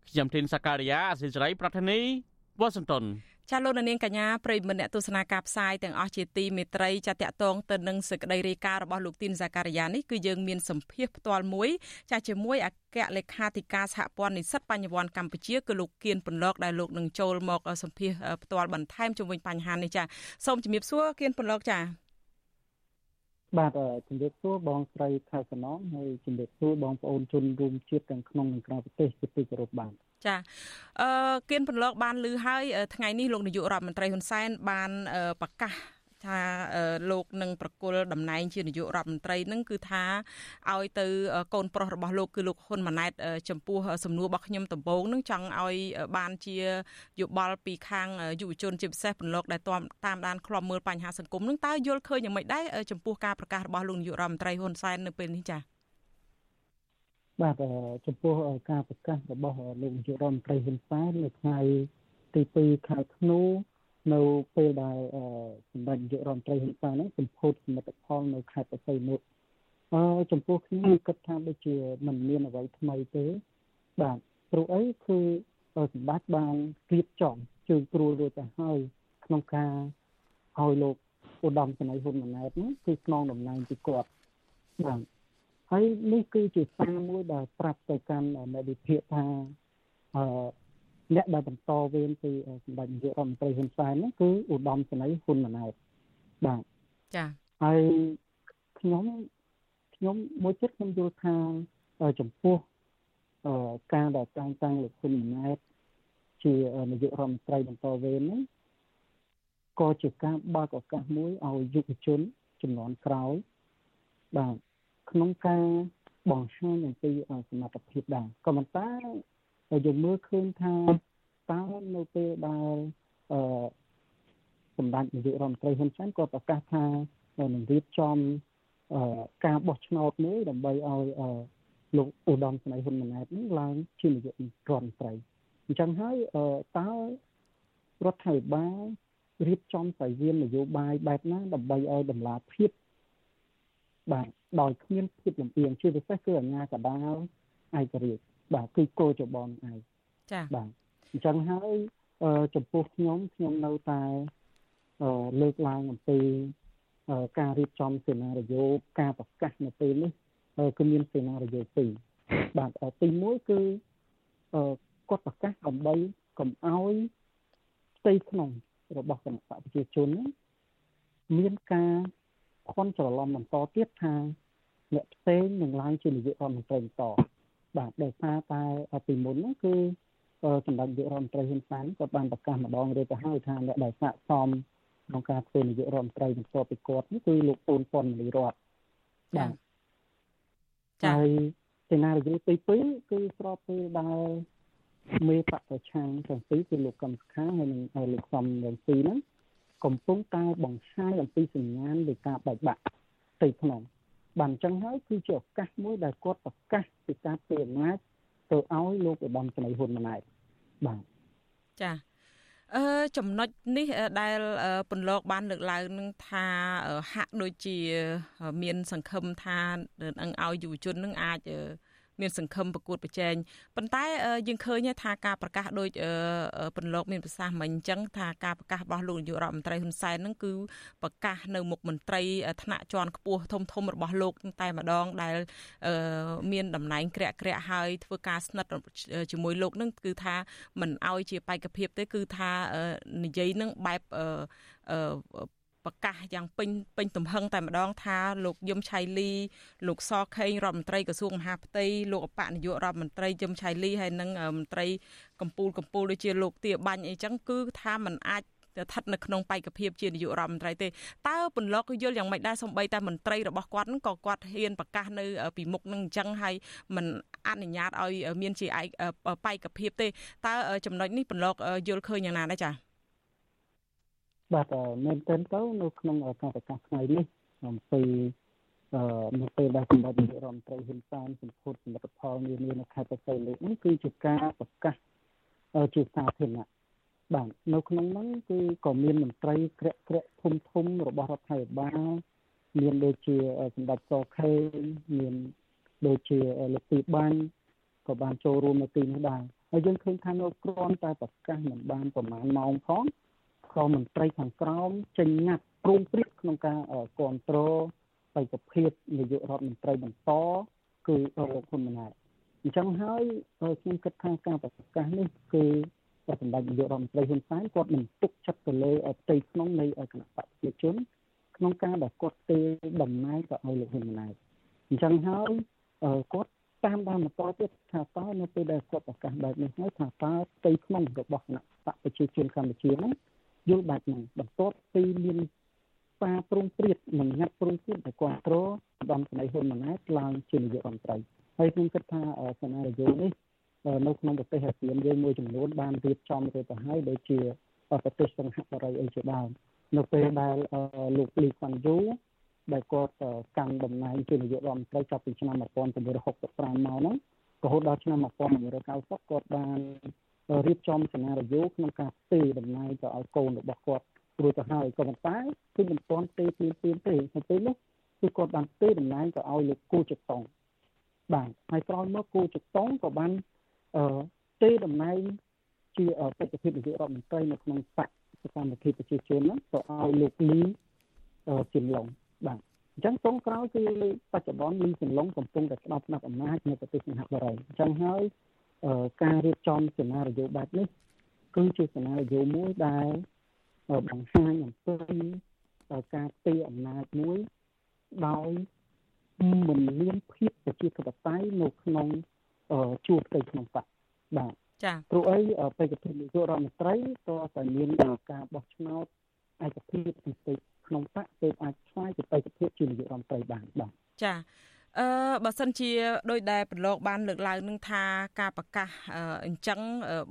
ខ្ញុំធីនសាការីយ៉ាអសិរ័យប្រធានីវ៉ាស៊ីនតោនចាលោកនាងកញ្ញាប្រិយមិត្តអ្នកទស្សនាការផ្សាយទាំងអស់ជាទីមេត្រីចាតកតងទៅនឹងសេចក្តីរាយការណ៍របស់លោកទីនសាការីយ៉ានេះគឺយើងមានសម្ភារផ្ទាល់មួយចាជាមួយអគ្គលេខាធិការសហព័ន្ធនិស្សិតបញ្ញវន្តកម្ពុជាគឺលោកគៀនពន្លកដែលលោកនឹងចូលមកសម្ភារផ្ទាល់បន្ថែមជុំវិញបញ្ហានេះចាសូមជំរាបសួរគៀនពន្លកចា បាទជំរាបសួរបងស្រីខែសំណងហើយជំរាបសួរបងប្អូនជនរួមជាតិទាំងក្នុងនិងក្រៅប្រទេសជាទីគោរពបាទចាអឺគៀនពន្លកបានឮហើយថ្ងៃនេះលោកនាយករដ្ឋមន្ត្រីហ៊ុនសែនបានប្រកាស ថាលោកនឹងប្រគល់តំណែងជានាយករដ្ឋមន្ត្រីនឹងគឺថាឲ្យទៅកូនប្រុសរបស់លោកគឺលោកហ៊ុនម៉ាណែតចំពោះសំណួររបស់ខ្ញុំដំបូងនឹងចង់ឲ្យបានជាយោបល់ពីខាងយុវជនជាពិសេសពន្លកដែលតាមដានឃ្លាំមើលបញ្ហាសង្គមនឹងតើយល់ឃើញយ៉ាងម៉េចដែរចំពោះការប្រកាសរបស់លោកនាយករដ្ឋមន្ត្រីហ៊ុនសែននៅពេលនេះចា៎បាទចំពោះការប្រកាសរបស់លោកនាយករដ្ឋមន្ត្រីហ៊ុនសែននៅថ្ងៃទី2ខែធ្នូ នៅពេលដែលសម្ដេចនាយករដ្ឋមន្ត្រីហ៊ុនសែនហ្នឹងសម្ពោធសមិទ្ធផលនៅខេត្តបរសៃនុអឺចំពោះខ្ញុំគិតថាដូចជាមិនមានអ្វីថ្មីទេបាទព្រោះអីគឺសម្ដេចបានរៀបចំជើងគ្រួរួចទៅហើយក្នុងការឲ្យលោកឧត្តមសេនីយ៍ហ៊ុនម៉ាណែតហ្នឹងគឺស្នងតំណែងពីគាត់បាទហើយនេះគឺជាសារមួយដែលប្រាប់ទៅកាន់អ្នកវិភាគថាអឺ អ្នកដែលបន្តវេនពីសម្ដេចនាយករដ្ឋមន្ត្រីហ៊ុនសែនហ្នឹងគឺឧត្តមសេនីយ៍ហ៊ុនម៉ាណែតបាទចាហើយខ្ញុំខ្ញុំមួយចិត្តខ្ញុំយល់ថាចំពោះការដែលតែងតាំងលោកហ៊ុនម៉ាណែតជានាយករដ្ឋមន្ត្រីបន្តវេនហ្នឹងក៏ជាការបើកឱកាសមួយឲ្យយុវជនចំនួនក្រោយបាទក្នុងការបង្ហាញអំពីសមត្ថភាពដែរក៏ប៉ុន្តែ យើងមើលឃើញថាតើនៅពេលដែលអឺសម្ដេចនាយករដ្ឋមន្ត្រីហ៊ុនសែនក៏ប្រកាសថានឹងរៀបចំការបោះឆ្នោតមួយដើម្បីឲ្យលោកឧត្តមស្នេហ៍ហ៊ុនម៉ាណែតនឹងឡើងជានាយករដ្ឋមន្ត្រីអញ្ចឹងហើយតើរដ្ឋាភិបាលរៀបចំសាយាននយោបាយបែបណាដើម្បីឲ្យតម្លាភាពបាទដោយគ្មានភាពលំអៀងជាពិសេសគឺអាជ្ញាកណ្ដាលឯករាជ្យ បាទគឺគោលចបងឯងចា៎បាទអញ្ចឹងហើយចំពោះខ្ញុំខ្ញុំនៅតែលើកឡើងអំពីការរៀបចំសេណារីយ៉ូការប្រកាសនៅពេលនេះគឺមានសេណារីយ៉ូពីរបាទទី1គឺគាត់ប្រកាសដើម្បីកុំឲ្យផ្ទៃក្នុងរបស់គណៈបកប្រជាជនមានការខន់ច្រឡំបន្តទៀតថាអ្នកផ្សេងនឹងឡើងជានាយករដ្ឋមន្ត្រីបន្ត បាទដោយសារតែពីមុនហ្នឹងគឺសម្ដេចនាយករដ្ឋមន្ត្រីហ៊ុនសែនក៏បានប្រកាសម្ដងរួចទៅហើយថាអ្នកដែលស័ក្តិសមក្នុងការធ្វើនាយករដ្ឋមន្ត្រីបន្ទាប់ពីគាត់នេះគឺលោកពូនប៉ុនលីរតបាទចា៎ហើយសេណារីយ៉ូទី2គឺស្របពេលដែលមេបកប្រឆាំងទាំងពីរគឺលោកកឹមសុខាហើយនិងលោកសំរងស៊ីហ្នឹងកំពុងតែបង្ហាញអំពីសញ្ញាណនៃការបែកបាក់ផ្ទៃក្នុង បានអញ្ចឹងហើយគឺជាឱកាសមួយដែលគាត់ប្រកាសពីការពីអំណាចទៅឲ្យលោកឧត្តមស្នេហ៍ហ៊ុនម៉ាណែតបាទចាអឺចំណុចនេះដែលពន្លកបានលើកឡើងនឹងថាហាក់ដូចជាមានសង្ឃឹមថានឹងឲ្យយុវជននឹងអាច មានសង្ឃឹមប្រកួតប្រជែងប៉ុន្តែយើងឃើញថាការប្រកាសដោយពន្លកមានប្រសាសន៍មិញអញ្ចឹងថាការប្រកាសរបស់លោកនាយករដ្ឋមន្ត្រីហ៊ុនសែនហ្នឹងគឺប្រកាសនៅមុខមន្ត្រីថ្នាក់ជាន់ខ្ពស់ធំធំរបស់លោកតែម្ដងដែលមានតំណែងក្រាក់ក្រាក់ហើយធ្វើការស្និទ្ធជាមួយលោកនឹងគឺថាមិនអោយជាបេក្ខភាពទេគឺថានិយាយនឹងបែប ប្រកាសយ៉ាងពេញពេញទំហឹងតែម្ដងថាលោកយឹមឆៃលីលោកសខេងរដ្ឋមន្ត្រីក្រសួងមហាផ្ទៃលោកអបនយោរដ្ឋមន្ត្រីយឹមឆៃលីហើយនិងមន្ត្រីកម្ពូលកម្ពូលដូចជាលោកទាបាញ់អីចឹងគឺថាมันអាចស្ថិតនៅក្នុងបេក្ខភាពជានាយករដ្ឋមន្ត្រីទេតើពន្លកយល់យ៉ាងម៉េចដែរសំបីតែមន្ត្រីរបស់គាត់ក៏គាត់ហ៊ានប្រកាសនៅពីមុខនឹងអញ្ចឹងហើយមិនអនុញ្ញាតឲ្យមានជាឯកបេក្ខភាពទេតើចំណុចនេះពន្លកយល់ឃើញយ៉ាងណាដែរចា៎ បាទមែនទែនទៅនៅក្នុងការប្រកាសថ្ងៃនេះអំពីអឺនៅពេលដែលសម្ដេចនាយករដ្ឋមន្ត្រីហ៊ុនសែនសម្ពោធសមិទ្ធផលនានានៅខេត្តបរសៃលេខនេះគឺជាការប្រកាសជាសាធារណៈបាទនៅក្នុងហ្នឹងគឺក៏មានមន្ត្រីក្រាក់ក្រាក់ធំធំរបស់រដ្ឋាភិបាលមានដូចជាសម្ដេចសខេមានដូចជាលោកទីបាញ់ក៏បានចូលរួមនៅទីនេះដែរហើយយើងឃើញថានៅគ្រាន់តែប្រកាសមិនបានប្រមាណម៉ោងផង ក៏មន្ត្រីខាងក្រោមចេញញត្តិព្រមព្រៀងក្នុងការគ្រប់គ្រងបេក្ខភាពនាយករដ្ឋមន្ត្រីបន្តគឺលោកហ៊ុនម៉ាណែតអញ្ចឹងហើយខ្ញុំគិតថាការប្រកាសនេះគឺសម្ដេចនាយករដ្ឋមន្ត្រីហ៊ុនសែនគាត់មិនទុកចិត្តទៅលើផ្ទៃក្នុងនៃគណៈបព្វជិជន ក្នុងការដែលគាត់ទេតំណែងទៅឲ្យលោកហ៊ុនម៉ាណែតអញ្ចឹងហើយគាត់តាមបានបន្តទៀតថាតើនៅពេលដែលគាត់ប្រកាសបែបនេះហើយថាតើផ្ទៃក្នុងរបស់គណៈបព្វជិជនកម្ពុជាហ្នឹង យល់បែបហ្នឹងបន្ទាប់ពីមានការព្រមព្រៀងនិងញត្តិព្រមព្រៀងទៅគ្រប់គ្រងដំស្នេហ៍ហ៊ុនម៉ាណែតឡើងជានាយករដ្ឋមន្ត្រីហើយខ្ញុំគិតថាសេណារីយ៉ូនេះនៅក្នុងប្រទេសអាស៊ានយើងមួយចំនួនបានរៀបចំទៅទៅហើយដូចជាប្រទេសសង្ហបុរីអីជាដើមនៅពេលដែលលោកលីខ្វាន់យូដែលគាត់កាន់តំណែងជានាយករដ្ឋមន្ត្រីចាប់ពីឆ្នាំ1965មកហ្នឹងរហូតដល់ឆ្នាំ1990គាត់បាន រៀបចំសេណារីយ៉ូក្នុងការទេតំណែងទៅឲ្យកូនរបស់គាត់រួចទៅហើយក៏ប៉ុន្តែគឺមិនទាន់ទេពីពីទេនៅពេលនោះគឺគាត់បានទេតំណែងទៅឲ្យលោកគូចតុងបាទហើយក្រោយមកគូចតុងក៏បានអឺទេតំណែងជាបេក្ខភាពនាយករដ្ឋមន្ត្រីនៅក្នុងបកសកម្មភាពប្រជាជនហ្នឹងទៅឲ្យលោកលីជំលងបាទអញ្ចឹងចុងក្រោយគឺបច្ចុប្បន្នលីជំលងកំពុងតែស្ដាប់ស្នាប់អំណាចនៅប្រទេសសិង្ហបុរីអញ្ចឹងហើយ ការរៀបចំសេណារីយ៉ូបែបនេះគឺជាសេណារីយ៉ូមួយដែលបង្ហាញអំពីការទីអំណាចមួយដោយមិនមានភាពប្រជាធិបតេយ្យនៅក្នុងជួរផ្ទៃក្នុងបកបាទចា៎ព្រោះអីបេក្ខភាពនាយករដ្ឋមន្ត្រីក៏តែមានការបោះឆ្នោតឯកភាពពីក្នុងបកទើបអាចឆ្លាយទៅបេក្ខភាពជានាយករដ្ឋមន្ត្រីបានបាទចា៎ អឺបើសិនជាដោយដែលប្រឡូកបានលើកឡើងនឹងថាការប្រកាសអញ្ចឹង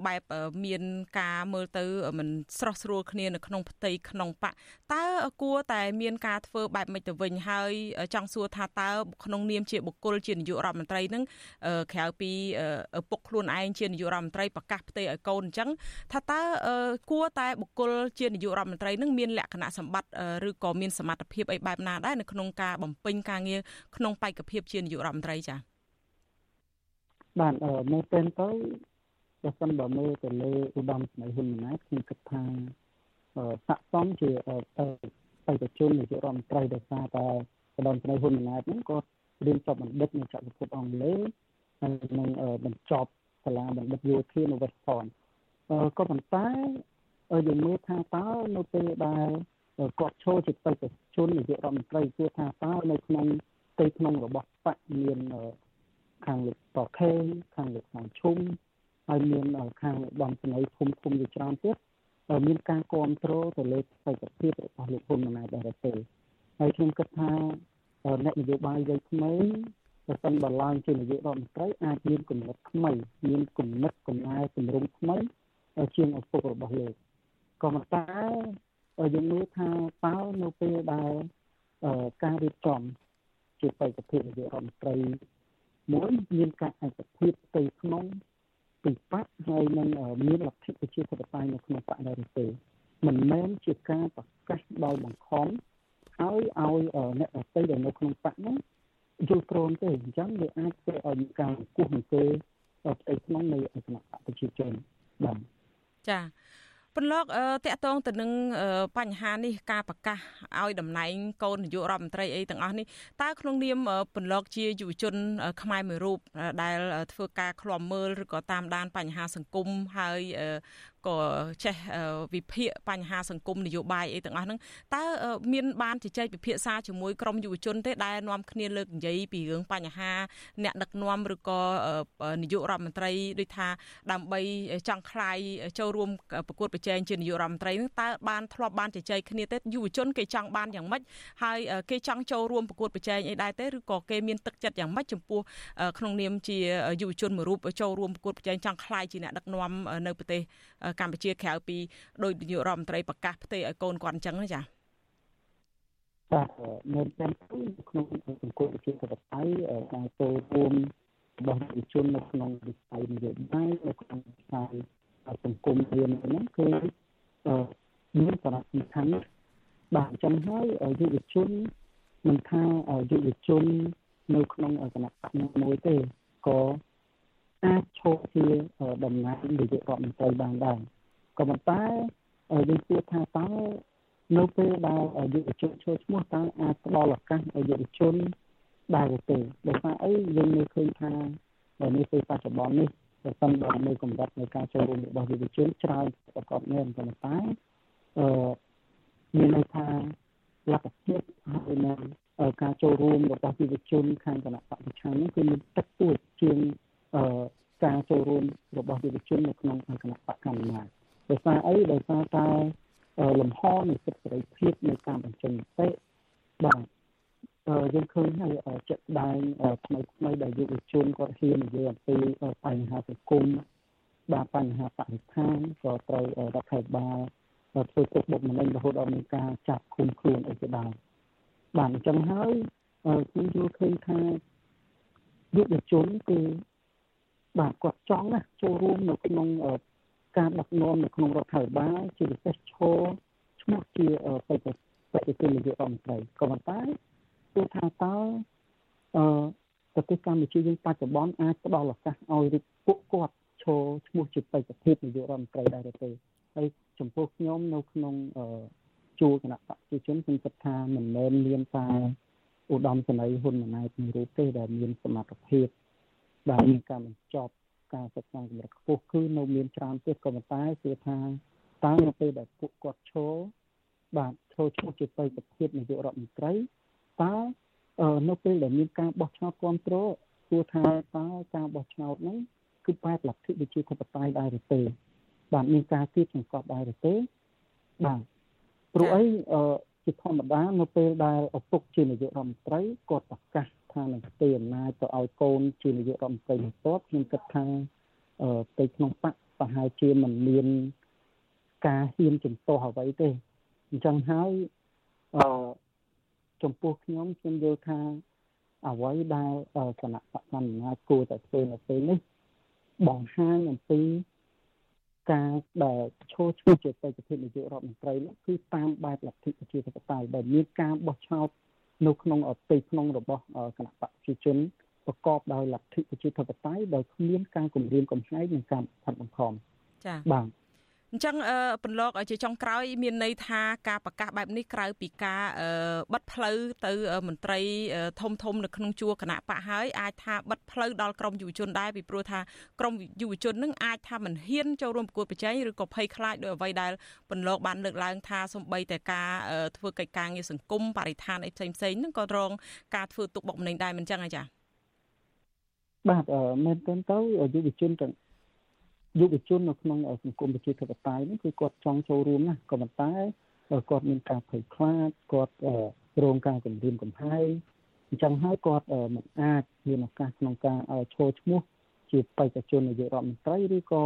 បែបមានការមើលទៅមិនស្រស់ស្រួលគ្នានៅក្នុងផ្ទៃក្នុងបកតើគួរតែមានការធ្វើបែបម៉េចទៅវិញហើយចង់សួរថាតើក្នុងនាមជាបុគ្គលជានាយករដ្ឋមន្ត្រីនឹងក្រៅពីឪពុកខ្លួនឯងជានាយករដ្ឋមន្ត្រីប្រកាសផ្ទៃឲ្យកូនអញ្ចឹងថាតើគួរតែបុគ្គលជានាយករដ្ឋមន្ត្រីនឹងមានលក្ខណៈសម្បត្តិឬក៏មានសមត្ថភាពអីបែបណាដែរនៅក្នុងការបំពេញការងារក្នុងបេក្ខភាពជានាយករដ្ឋមន្ត្រីចា៎បាទមើលទៅទៅបើសិនបើមើលទៅលើឧត្តមស្មីហ៊ុនម៉ាណែតខ្ញុំគិតថាស័កសមជាបេក្ខជននាយករដ្ឋមន្ត្រីដោយសារតែឧត្តមស្មីហ៊ុនម៉ាណែតហ្នឹងក៏រៀនចប់បណ្ឌិតនៅចក្រភពអង់គ្លេសហើយនឹងបញ្ចប់សាលាបណ្ឌិតយោធានៅ West Point ក៏ប៉ុន្តែយើងមើលថាតើនៅពេលដែលគាត់ចូលជាបេក្ខជននាយករដ្ឋមន្ត្រីគឺថាតើនៅក្នុង ផ្ទៃក្នុងរបស់បកមានខាងលោកតខេងខាងលោកខាងឈុំហើយមានខាងបំស្នីភូមិភូមិជាច្រើនទៀតមានការគ្រប់គ្រងទៅលើបេក្ខភាពរបស់លោកហ៊ុនម៉ាណែតដែរទេហើយខ្ញុំគិតថាអ្នកនយោបាយវ័យក្មេងបើសិនបើឡើងជានាយករដ្ឋមន្ត្រីអាចមានគំនិតថ្មីមានគំនិតកំណែទម្រង់ថ្មីជាងឪពុករបស់លោកក៏ប៉ុន្តែយើងមើលថាតើនៅពេលដែលការរៀបចំ ជាបេក្ខភាពនាយករដ្ឋមន្ត្រីមួយមានការឯកភាពផ្ទៃក្នុងពីបកហើយនឹងមានលទ្ធិប្រជាធិបតេយ្យនៅក្នុងបកដែរទេមិនមែនជាការប្រកាសដោយបង្ខំហើយឲ្យអ្នកដទៃដែលនៅក្នុងបកហ្នឹងយល់ព្រមទេអញ្ចឹងវាអាចធ្វើឲ្យមានការគោះអង្គើផ្ទៃក្នុងនៃគណៈបកប្រជាជនបាទចា ពន្លកតកតងទៅនឹងបញ្ហានេះការប្រកាសឲ្យតំណែងកូននាយករដ្ឋមន្ត្រីអីទាំងអស់នេះតើក្នុងនាមពន្លកជាយុវជន ខ្មែរមួយរូបដែលធ្វើការឃ្លាំមើលឬក៏តាមដានបញ្ហាសង្គមហើយក៏ចេះវិភាគបញ្ហាសង្គមនយោបាយអីទាំងអស់ហ្នឹងតើមានបានជជែកពិភាក្សាជាមួយក្រមយុវជនទេដែលនាំគ្នាលើកនិយាយពីរឿងបញ្ហាអ្នកដឹកនាំឬក៏នាយករដ្ឋមន្ត្រីដូចថាដើម្បីចង់ខ្លាយចូលរួមប្រកួតប្រជែងជានាយករដ្ឋមន្ត្រីហ្នឹងតើបានធ្លាប់បានជជែកគ្នាទេយុវជនគេចង់បានយ៉ាងម៉េចហើយគេចង់ចូលរួមប្រកួតប្រជែងអីដែរទេឬក៏គេមានទឹកចិត្តយ៉ាងម៉េចចំពោះក្នុងនាមជាយុវជនមួយរូបចូលរួមប្រកួតប្រជែងចង់ខ្លាយជាអ្នកដឹកនាំនៅប្រទេសកម្ពុជាក្រៅពីដោយនាយករដ្ឋមន្ត្រីប្រកាសផ្ទេរឲ្យកូនគាត់អញ្ចឹងចា៎បាទនៅតាមក្នុងសង្គមប្រជាធិបតេយ្យការចូលរួមរបស់ប្រជាជននៅក្នុងវិស័យនយោបាយនៅក្នុងវិស័យសង្គមរៀនហ្នឹងគឺមានសារៈសំខាន់បាទអញ្ចឹងហើយយុវជនមិនថាយុវជននៅក្នុងគណៈបកមួយទេក៏ អាចឈរជាតំណាងនាយករដ្ឋមន្ត្រីបានដែរក៏ប៉ុន្តែយើងគួរថាតើនៅពេលដែលយុវជនចូលឈ្មោះតើអាចផ្ដល់ឱកាសឲ្យយុវជនដែរទេដោយសារអីយើងមើលឃើញថានៅពេលបច្ចុប្បន្ននេះប្រសិនបើនៅកម្រិតនៃការចូលរួមរបស់យុវជនច្រើនប្រកបមែនប៉ុន្តែអឺមានន័យថាលទ្ធភាពហើយនឹងការចូលរួមរបស់យុវជនខាងគណៈបព្វឆាំនេះគឺមានទឹកទួចជាងអឺ ការចូលរួមរបស់យុវជននៅក្នុងគណៈបកកម្មាដោយសារអីដោយសារតែលំហនៃសិទ្ធិសេរីភាពនៃការបញ្ចេញមតិបាទយើងឃើញហើយចិត្តដែងថ្មីថ្មីដែលយុវជនគាត់ហ៊ាននិយាយអំពីបញ្ហាសង្គមបាទបញ្ហាបរិស្ថានក៏ត្រូវរដ្ឋាភិបាលធ្វើទុកបុកម្នេញរហូតដល់មានការចាប់ឃុំខ្លួនអីជាដើមបាទអញ្ចឹងហើយខ្ញុំយល់ឃើញថាយុវជនគឺ បាទគាត់ចង់ណាចូលរួមនៅក្នុងការដឹកនាំនៅក្នុងរដ្ឋាភិបាលជាពិសេសឈរឈ្មោះជាបេក្ខបេក្ខជននាយករដ្ឋមន្ត្រីក៏ប៉ុន្តែគឺថាតើអឺប្រទេសកម្ពុជាយើងបច្ចុប្បន្នអាចផ្ដល់ឱកាសឲ្យពួកគាត់ឈរឈ្មោះជាបេក្ខភាពនាយករដ្ឋមន្ត្រីដែរទេហើយចំពោះខ្ញុំនៅក្នុងជួរគណៈបព្វជិជនខ្ញុំគិតថាមិនមែនមានតែឧត្តមសេនីយ៍ហ៊ុនម៉ាណែតមួយរូបទេដែលមានសមត្ថភាព ដែលមានការបញ្ចប់ការសិក្សាកម្រិតខ្ពស់គឺនៅមានច្រើនទៀតក៏ប៉ុន្តែគឺថាតើនៅពេលដែលពួកគាត់ឈរបាទឈរឈ្មោះជាបេក្ខភាពនាយករដ្ឋមន្ត្រីតើនៅពេលដែលមានការបោះឆ្នោតគ្រប់គ្រងគួរថាតើការបោះឆ្នោតហ្នឹងគឺបែបលទ្ធិវិជាធិបតេយ្យដែរឬទេបាទមានការគៀបសង្កត់ដែរឬទេបាទព្រោះអីជាធម្មតានៅពេលដែលឪពុកជានាយករដ្ឋមន្ត្រីគាត់ប្រកាស ថានឹងស្ទើរអំណាចទៅឲ្យកូនជានាយករដ្ឋមន្ត្រីបន្ទាប់ខ្ញុំគិតថាអឺទៅក្នុងបកប្រហែលជាមិនមានការហ៊ានជំទាស់អ្វីទេអញ្ចឹងហើយអឺចំពោះខ្ញុំខ្ញុំយល់ថាអ្វីដែលគណៈបកកណ្ដាលអំណាចគួរតែធ្វើនៅពេលនេះបង្ហាញអំពីការដែលឈរឈ្មោះជាបេក្ខភាពនាយករដ្ឋមន្ត្រីនោះគឺតាមបែបលទ្ធិប្រជាធិបតេយ្យដែលមានការបោះឆ្នោត នៅក្នុងទីក្នុងរបស់គណៈបកប្រជាជនប្រកបដោយលទ្ធិប្រជាធិបតេយ្យដោយគ្មានការគំរាមកំហែងនិងការបំផាត់បំផំចា៎បាទ អញ្ចឹងពន្លកជាចុងក្រោយ មានន័យថាការប្រកាសបែបនេះក្រៅពីការបិទផ្លូវទៅមន្ត្រីធំធំនៅក្នុងជួរគណៈបកហើយអាចថាបិទផ្លូវដល់ក្រមយុវជនដែរពីព្រោះថាក្រមយុវជននឹងអាចថាមិនហ៊ានចូលរួមប្រកួតប្រជែងឬក៏ភ័យខ្លាចដោយអ្វីដែលពន្លកបានលើកឡើងថាសំបីតែការធ្វើកិច្ចការងារសង្គមបរិស្ថានអីផ្សេងផ្សេងហ្នឹងក៏រងការធ្វើទុកបុកម្នេញដែរមិនចឹងអាចារ្យបាទមែនទែនទៅយុវជនទាំង យុវជននៅក្នុងសង្គមប្រជាធិបតេយ្យនេះគឺគាត់ចង់ចូលរួមណាស់ក៏ប៉ុន្តែគាត់មានការភ័យខ្លាចគាត់រងការគំរាមកំហែងអញ្ចឹងហើយគាត់មិនអាចមានឱកាសក្នុងការឈរឈ្មោះជាបេក្ខជននាយករដ្ឋមន្ត្រីឬក៏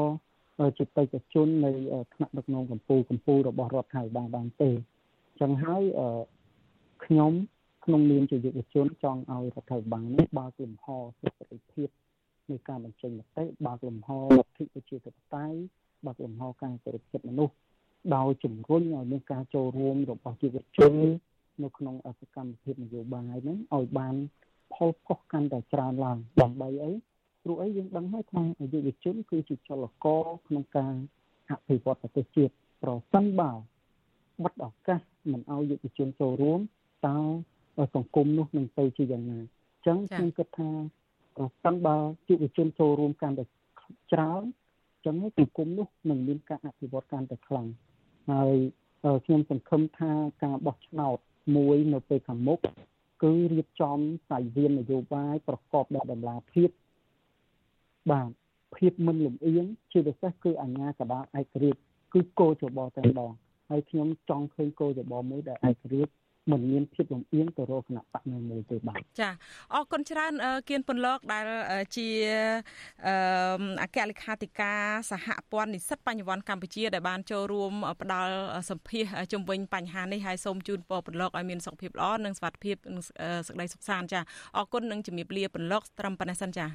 ជាបេក្ខជននៃថ្នាក់ដឹកនាំកម្ពុជាកម្ពុជារបស់រដ្ឋាភិបាលបានទេអញ្ចឹងហើយខ្ញុំក្នុងនាមជាយុវជនចង់ឲ្យរដ្ឋាភិបាលនេះបើកលំហសិទ្ធិភាព នៃការបញ្ចេញមតិបើកលំហលទ្ធិប្រជាធិបតេយ្យបើកលំហការគោរពសិទ្ធិមនុស្សដោយជំរុញឲ្យមានការចូលរួមរបស់យុវជននៅក្នុងសកម្មភាពនយោបាយហ្នឹងឲ្យបានផលផុសកាន់តែច្រើនឡើងដើម្បីអីព្រោះអីយើងដឹងហើយថាយុវជនគឺជាចលករក្នុងការអភិវឌ្ឍប្រទេសជាតិប្រសិនបើបិទឱកាសមិនឲ្យយុវជនចូលរួមតើសង្គមនោះនឹងទៅជាយ៉ាងណាអញ្ចឹងខ្ញុំគិតថា ប្រសិនបើយុវជនចូលរួមកាន់តែច្រើនចឹងសង្គមនោះនឹងមានការអភិវឌ្ឍកាន់តែខ្លាំងហើយខ្ញុំសង្ឃឹមថាការបោះឆ្នោតមួយនៅពេលខាងមុខគឺរៀបចំសាយវាននយោបាយប្រកបដោយតម្លាភាពបាទភាពមិនលំអៀងជាពិសេសគឺអញ្ញាកដាលឯករាជ្យគឺគោលចបតែម្ដងហើយខ្ញុំចង់ឃើញគោលចបមួយដែលឯករាជ្យ មិនមានភាពលំអៀងទៅរកគណៈបកណាមួយទេបាទចាអរគុណច្រើនគៀនពន្លកដែលជាអគ្គលេខាធិការសហព័ន្ធនិស្សិតបញ្ញវន្តកម្ពុជាដែលបានចូលរួមផ្ដល់សម្ភាសជំវិញបញ្ហានេះហើយសូមជូនពរពន្លកឲ្យមានសុខភាពល្អនិងសុខភាពសេចក្តីសុខសាន្តចាអរគុណនិងជំរាបលាពន្លកត្រឹមប៉ុណ្ណេះសិនចា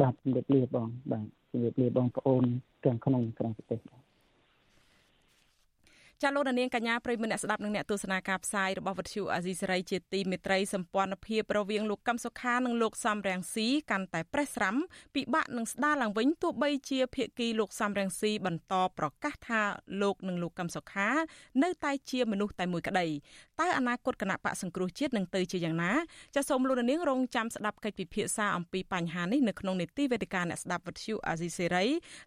បាទជំរាបលាបងបាទជំរាបលាបងប្អូនទាំងក្នុងក្រៅប្រទេសបាទ ចាលោកនាងកញ្ញាប្រិមមអ្នកស្ដាប់និងអ្នកទស្សនាការផ្សាយរបស់វិទ្យុអាស៊ីសេរីជាទីមេត្រីសម្ព័ន្ធភាពរវាងលោកកឹមសុខានិងលោកសំរងស៊ីកាន់តែប្រេះស្រាំពិបាកនឹងស្ដារឡើងវិញទោះបីជាភាគីលោកសំរងស៊ីបន្តប្រកាសថាលោកនិងលោកកឹមសុខា នៅតែជាមនុស្សតែមួយក្តីតើអនាគតគណៈបកសង្គ្រោះជាតិនឹងទៅជាយ៉ាងណាចាសូមលោកនាងរងចាំស្ដាប់កិច្ចពិភាក្សាអំពីបញ្ហានេះនៅក្នុងនេតិវេទិកាអ្នកស្ដាប់វិទ្យុអាស៊ីសេរី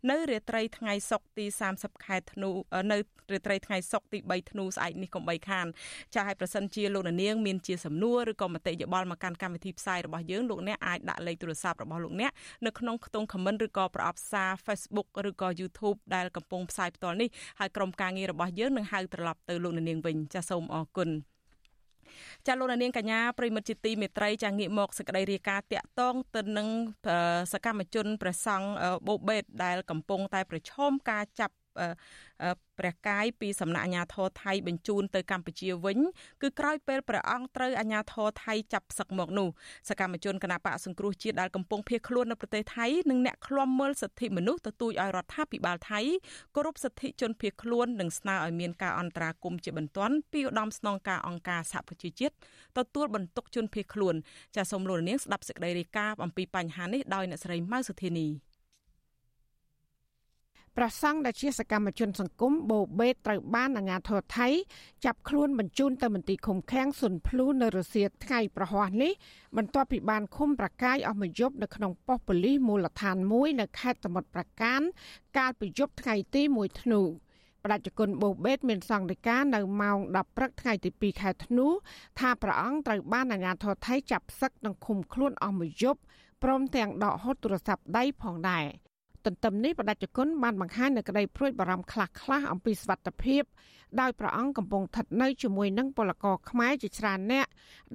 នៅរាត្រីថ្ងៃសុក្រទី30ខែធ្នូនៅរាត្រីថ្ងៃសុក្រទី3ធ្នូស្អែកនេះកុំបីខានចាឲ្យប្រសិនជាលោកនាងមានជាសំណួរឬក៏មតិយោបល់មកកាន់កម្មវិធីផ្សាយរបស់យើងលោកអ្នកអាចដាក់លេខទូរស័ព្ទរបស់លោកអ្នកនៅក្នុងខ្ទង់ comment ឬក៏ប្រអប់សារ Facebook ឬក៏ YouTube ដែលកំពុងផ្សាយផ្ទាល់នេះហើយក្រុមការងាររបស់យើងនឹងហៅត្រឡប់ទៅលោកនាងវិញចាសូមអរគុណចាលោកនាងកញ្ញាប្រិមិត្តជាទីមេត្រីចាងាកមកសេចក្តីរាយការណ៍តាក់ទងទៅនឹងសកម្មជនព្រះសង្ឃបូបេតដែលកំពុងតែប្រឈមការចាប់ ព្រះកាយពីសំណាក់អាជ្ញាធរថៃបញ្ជូនទៅកម្ពុជាវិញគឺក្រោយពេលព្រះអង្គត្រូវអាជ្ញាធរថៃចាប់សឹកមកនោះសកម្មជនគណបកសង្គ្រោះជាតិដែលកំពុងភៀសខ្លួននៅប្រទេសថៃនិងអ្នកឃ្លាំមើលសិទ្ធិមនុស្សទទូចឲ្យរដ្ឋាភិបាលថៃគោរពសិទ្ធិជនភៀសខ្លួននិងស្នើឲ្យមានការអន្តរាគមន៍ជាបន្ទាន់ពីឧត្តមស្នងការអង្គការសហប្រជាជាតិទទួលបន្ទុកជនភៀសខ្លួនចាសសូមលោកនាងស្ដាប់សេចក្តីរាយការណ៍អំពីបញ្ហានេះដោយអ្នកស្រីម៉ៅសុធានី ព្រះសង្ឃដែលជាសកម្មជនសង្គមបូបេតត្រូវបានអាជ្ញាធរថៃចាប់ខ្លួនបញ្ជូនទៅមន្ទីរឃុំឃាំងសុនភ្លូនៅរុស្ស៊ីថ្ងៃប្រហ័សនេះបន្ទាប់ពីបានឃុំប្រកាយអស់មួយយប់នៅក្នុងប៉ុស្តិ៍ប៉ូលីសមូលដ្ឋានមួយនៅខេត្តសមុទ្រប្រការកាលពីយប់ថ្ងៃទី1ធ្នូប្រតិជនបូបេតមានសង្ឃដីកានៅម៉ោង10ព្រឹកថ្ងៃទី2ខែធ្នូថាព្រះអង្គត្រូវបានអាជ្ញាធរថៃចាប់សឹកនិងឃុំខ្លួនអស់មួយយប់ព្រមទាំងដកហូតទូរស័ព្ទដៃផងដែរ ទន្ទឹមនេះបដិជនបានបង្ហាញនៅក្តីព្រួយបារម្ភខ្លះៗអំពីសុវត្ថិភាពដោយព្រះអង្គកំពុងស្ថិតនៅជាមួយនឹងពលករខ្មែរជាច្រើនអ្នក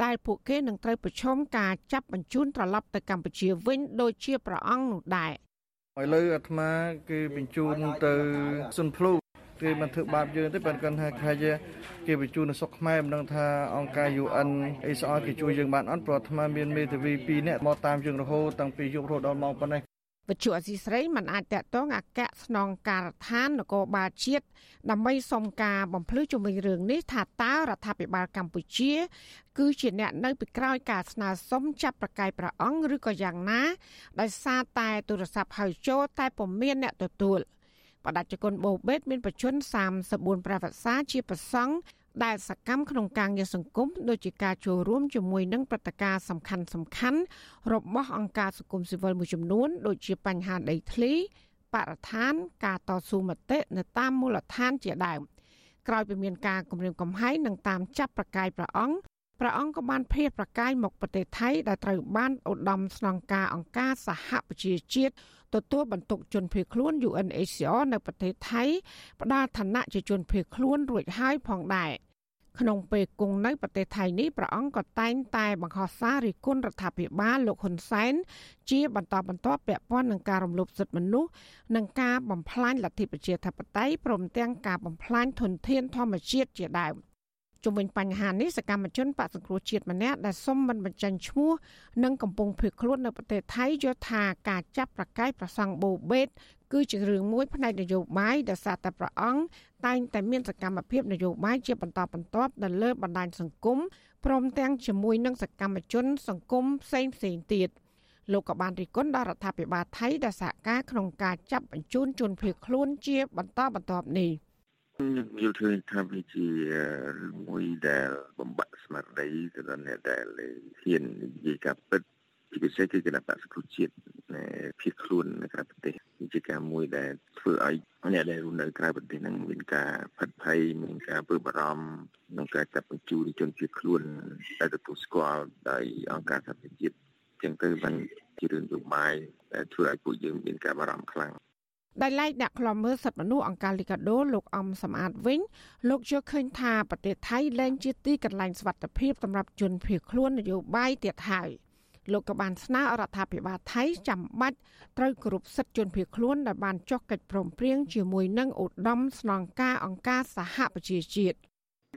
ដែលពួកគេនឹងត្រូវប្រឈមការចាប់បញ្ជូនត្រឡប់ទៅកម្ពុជាវិញដូចជាព្រះអង្គនោះដែរឥឡូវអាត្មាគេបញ្ជូនទៅសុនភ្លូគេមិនធ្វើបាបយើងទេប៉ុន្តែគាត់ថាខ្លាចគេបញ្ជូននៅស្រុកខ្មែរមិនដឹងថាអង្គការ UN អីស្អល់គេជួយយើងបានអត់ព្រោះអាត្មាមានមេធាវី2នាក់មកតាមយើងរហូតតាំងពីយប់រហូតដល់ម៉ោងប៉ុណ្ណេះ វិទ្យុអសីស្រីមិនអាចតកតងអគ្គស្នងការដ្ឋាននគរបាលជាតិដើម្បីសុំការបំភ្លឺជំវិញរឿងនេះថាតើរដ្ឋាភិបាលកម្ពុជា គឺជាអ្នកនៅពីក្រោយការស្នើសុំចាប់ប្រកាយព្រះអង្គឬក៏យ៉ាងណាដោយសារតែទូរស័ព្ទហៅចូលតែពុំមានអ្នកទទួលបដិជគុណបូបេតមានបច្ចុប្បន្ន34ប្រវត្តិសាជាប្រសង់ ដែលសកម្មក្នុងការងារសង្គមដូចជាការចូលរួមជាមួយនឹងព្រឹត្តិការណ៍សំខាន់សំខាន់របស់អង្គការសង្គមស៊ីវិលមួយចំនួន ដូចជាបញ្ហាដីធ្លីបរិស្ថានការតស៊ូមតិនៅតាមមូលដ្ឋានជាដើមក្រោយពីមានការគម្រាមកំហែងនឹងតាមចាប់ប្រកាយព្រះអង្គព្រះអង្គក៏បានភៀសប្រកាយមកប្រទេសថៃដែលត្រូវបានឧត្តមស្នងការអង្គការសហប្រជាជាតិទទួលបន្ទុកជនភៀសខ្លួន UNHCR នៅប្រទេសថៃផ្ដល់ឋានៈជាជនភៀសខ្លួនរួចហើយផងដែរ ក្នុងពេលគង់នៅប្រទេសថៃនេះព្រះអង្គក៏តែងតែបង្ខំសាររិះគន់រដ្ឋាភិបាលលោកហ៊ុនសែនជាបន្តបន្ទាប់ពាក់ព័ន្ធនឹងការរំលោភសិទ្ធិមនុស្សនិងការបំផ្លាញលទ្ធិប្រជាធិបតេយ្យព្រមទាំងការបំផ្លាញធនធានធម្មជាតិជាដើម។ជុំវិញបញ្ហានេះសកម្មជនបកសង្គ្រោះជាតិម្នាក់ដែលសុំមិនបញ្ចេញឈ្មោះនិងកំពុងភៀសខ្លួននៅប្រទេសថៃយល់ថាការចាប់ប្រកាយប្រសង់បូបេត គឺជារឿងមួយផ្នែកនយោបាយដែលសារតែប្រអងតែងតែមានសកម្មភាពនយោបាយជាបន្តបន្ទាប់នៅលើបណ្ដាញសង្គមព្រមទាំងជាមួយនឹងសកម្មជន សង្គមផ្សេងផ្សេងទៀតលោកក៏បានរិះគន់ដល់រដ្ឋាភិបាលថៃដែលសហការក្នុងការចាប់បញ្ជូនជនភៀសខ្លួនជាបន្តបន្ទាប់នេះ។ខ្ញុំយល់ឃើញថាវាជារឿងមួយដែលបំបាក់ស្មារតីទៅដល់អ្នកដែលហ៊ាននិយាយការពិតជាពិសេសគឺគណៈបក្សសង្គ្រោះជាតិភៀសខ្លួននៅក្រៅប្រទេស ជាការមួយដែលធ្វើឲ្យអ្នកដែលរស់នៅក្រៅប្រទេសនឹងមានការផិតភ័យមានការពើបារម្ភក្នុងការចាប់បញ្ជូនជនភៀសខ្លួនដែលទទួលស្គាល់ដោយអង្គការសហប្រជាជាតិចឹងទៅបានជារឿងយោបាយដែលធ្វើឲ្យពួកយើងមានការបារម្ភខ្លាំងដោយឡែកអ្នកខ្លំមើលសិទ្ធិមនុស្សអង្គការលីកាដូលោកអំសំអាតវិញលោកយល់ឃើញថាប្រទេសថៃលែងជាទីកន្លែងសុវត្ថិភាពសម្រាប់ជនភៀសខ្លួននយោបាយទៀតហើយ លោកក៏បានស្នើរដ្ឋាភិបាលថៃចាំបាច់ត្រូវគោរពសិទ្ធិជនភៀសខ្លួនដែលបានចុះកិច្ចព្រមព្រៀងជាមួយនឹងឧត្តមស្នងការអង្គការសហប្រជាជាតិ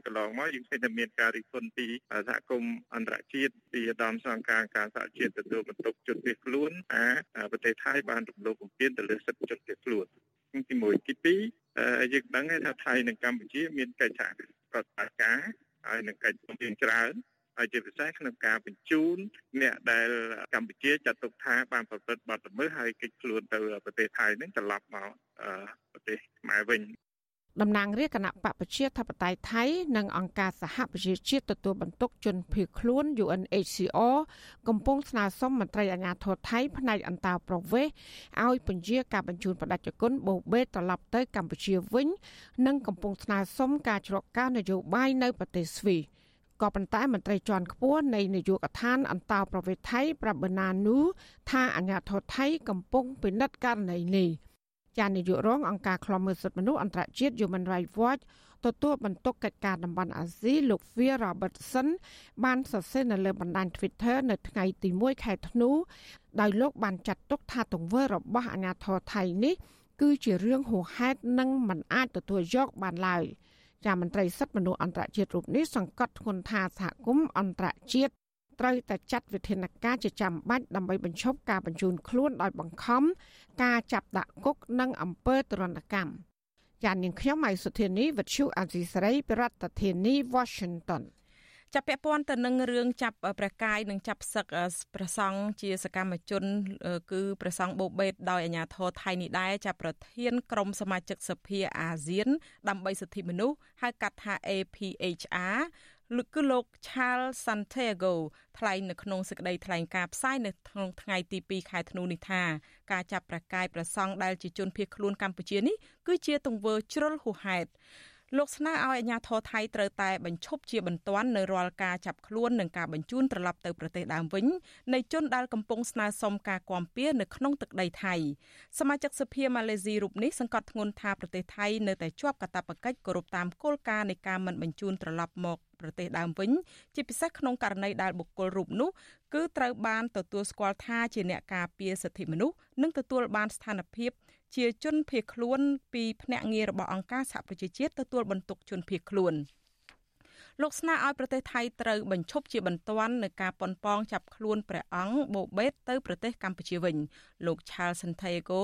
កន្លងមកយើងឃើញតែមានការរិះគន់ពីសហគមន៍អន្តរជាតិពីឧត្តមសង្ការការសហជាតិទទួលបន្ទុកជនភៀសខ្លួនថាប្រទេសថៃបានរំលោភបំពានទៅលើសិទ្ធិជនភៀសខ្លួនទី1ទី2យើងដឹងថាថៃនិងកម្ពុជាមានកិច្ចសហប្រតិបត្តិការហើយនឹងកិច្ចព្រមព្រៀងច្រើន ហើយជាពិសេសក្នុងការបញ្ជូនអ្នកដែលកម្ពុជាចាត់ទុកថាបានប្រព្រឹត្តបទល្មើសហើយគេចខ្លួនទៅប្រទេសថៃនឹងត្រឡប់មកប្រទេសខ្មែរវិញតំណាងរាជគណៈបកប្រជាធិបតេយ្យថៃនិងអង្គការសហប្រជាជាតិទទួលបន្ទុកជនភៀសខ្លួន UNHCR កំពុងស្នើសុំមន្ត្រីអាជ្ញាធរថៃផ្នែកអន្តោប្រវេសន៍ឲ្យពន្យាការបញ្ជូនបដិជនបូបេត្រឡប់ទៅកម្ពុជាវិញ និងកំពុងស្នើសុំការជ្រកការនយោបាយនៅប្រទេសស្វីស ក៏ប៉ុន្តែមន្ត្រីជាន់ខ្ពស់នៃនាយកដ្ឋានអន្តោប្រវេសន៍ថៃប្រាប់បណានូថាអាញាធរថៃកំពុងពិនិត្យករណីនេះចាននាយករងអង្គការឃ្លាំមើលសិទ្ធិមនុស្សអន្តរជាតិ Human Rights Watch ទទួលបន្ទុកកិច្ចការតំបន់អាស៊ីលោក Phil Robertson បានសរសេរនៅលើបណ្ដាញ Twitter នៅថ្ងៃទី1ខែធ្នូដោយលោកបានចាត់ទុកថាទង្វើរបស់អាញាធរថៃនេះ គឺជារឿងហួសហេតុនិងមិនអាចទទួលយកបានឡើយ ចាមន្ត្រីសិទ្ធិមនុស្សអន្តរជាតិរូបនេះសង្កត់ធ្ងន់ថាសហគមន៍អន្តរជាតិត្រូវតែចាត់វិធានការជាចាំបាច់ដើម្បីបញ្ឈប់ការបញ្ជូនខ្លួនដោយបង្ខំការចាប់ដាក់គុកនិងអំពើទរណកម្មចាននាងខ្ញុំម៉ៃសុធានីវិទ្យុអាស៊ីសេរីប្រធានាធិបតី Washington ចាប់ពាក់ព័ន្ធទៅនឹងរឿងចាប់ព្រះកាយនិងចាប់សឹកព្រះសង្ឃជាសកម្មជន គឺព្រះសង្ឃបូបេតដោយអាជ្ញាធរថៃនេះដែរចាប់ប្រធានក្រុមសមាជិកសភាអាស៊ាន ដើម្បីសិទ្ធិមនុស្សហៅកាត់ថា APHR លោកគឺលោក Charles Santiago ថ្លែងនៅក្នុងសេចក្តីថ្លែងការណ៍ផ្សាយនៅក្នុងថ្ងៃទី2ខែធ្នូនេះថាការចាប់ប្រកាយប្រសង់ដែលជាជនភៀសខ្លួនកម្ពុជានេះគឺជាទង្វើជ្រុលហួសហេតុ លោកស្នើឲ្យអាជ្ញាធរថៃត្រូវតែបញ្ឈប់ជាបន្ទាន់នៅរាល់ការចាប់ខ្លួននិងការបញ្ជូនត្រឡប់ទៅប្រទេសដើមវិញនៃជនដែលកំពុងស្នើសុំការគាំពៀនៅក្នុងទឹកដីថៃសមាជិកសភាម៉ាឡេស៊ីរូបនេះសង្កត់ធ្ងន់ថាប្រទេសថៃនៅតែជាប់កាតព្វកិច្ចគោរពតាមគោលការណ៍នៃការមិនបញ្ជូនត្រឡប់មកប្រទេសដើមវិញជាពិសេសក្នុងករណីដែលបុគ្គលរូបនោះគឺត្រូវបានទទួលស្គាល់ថាជាអ្នកការពារសិទ្ធិមនុស្សនិងទទួលបានស្ថានភាព ជាជនភៀសខ្លួនពីភ្នាក់ងាររបស់អង្គការសហប្រជាជាតិទទួលបន្ទុកជនភៀសខ្លួនលោកស្នើឲ្យប្រទេសថៃត្រូវបញ្ឈប់ជាបន្ទាន់នឹងការប៉ុនប៉ងចាប់ខ្លួនព្រះអង្គបូបេតទៅប្រទេសកម្ពុជាវិញលោក Charles Santiago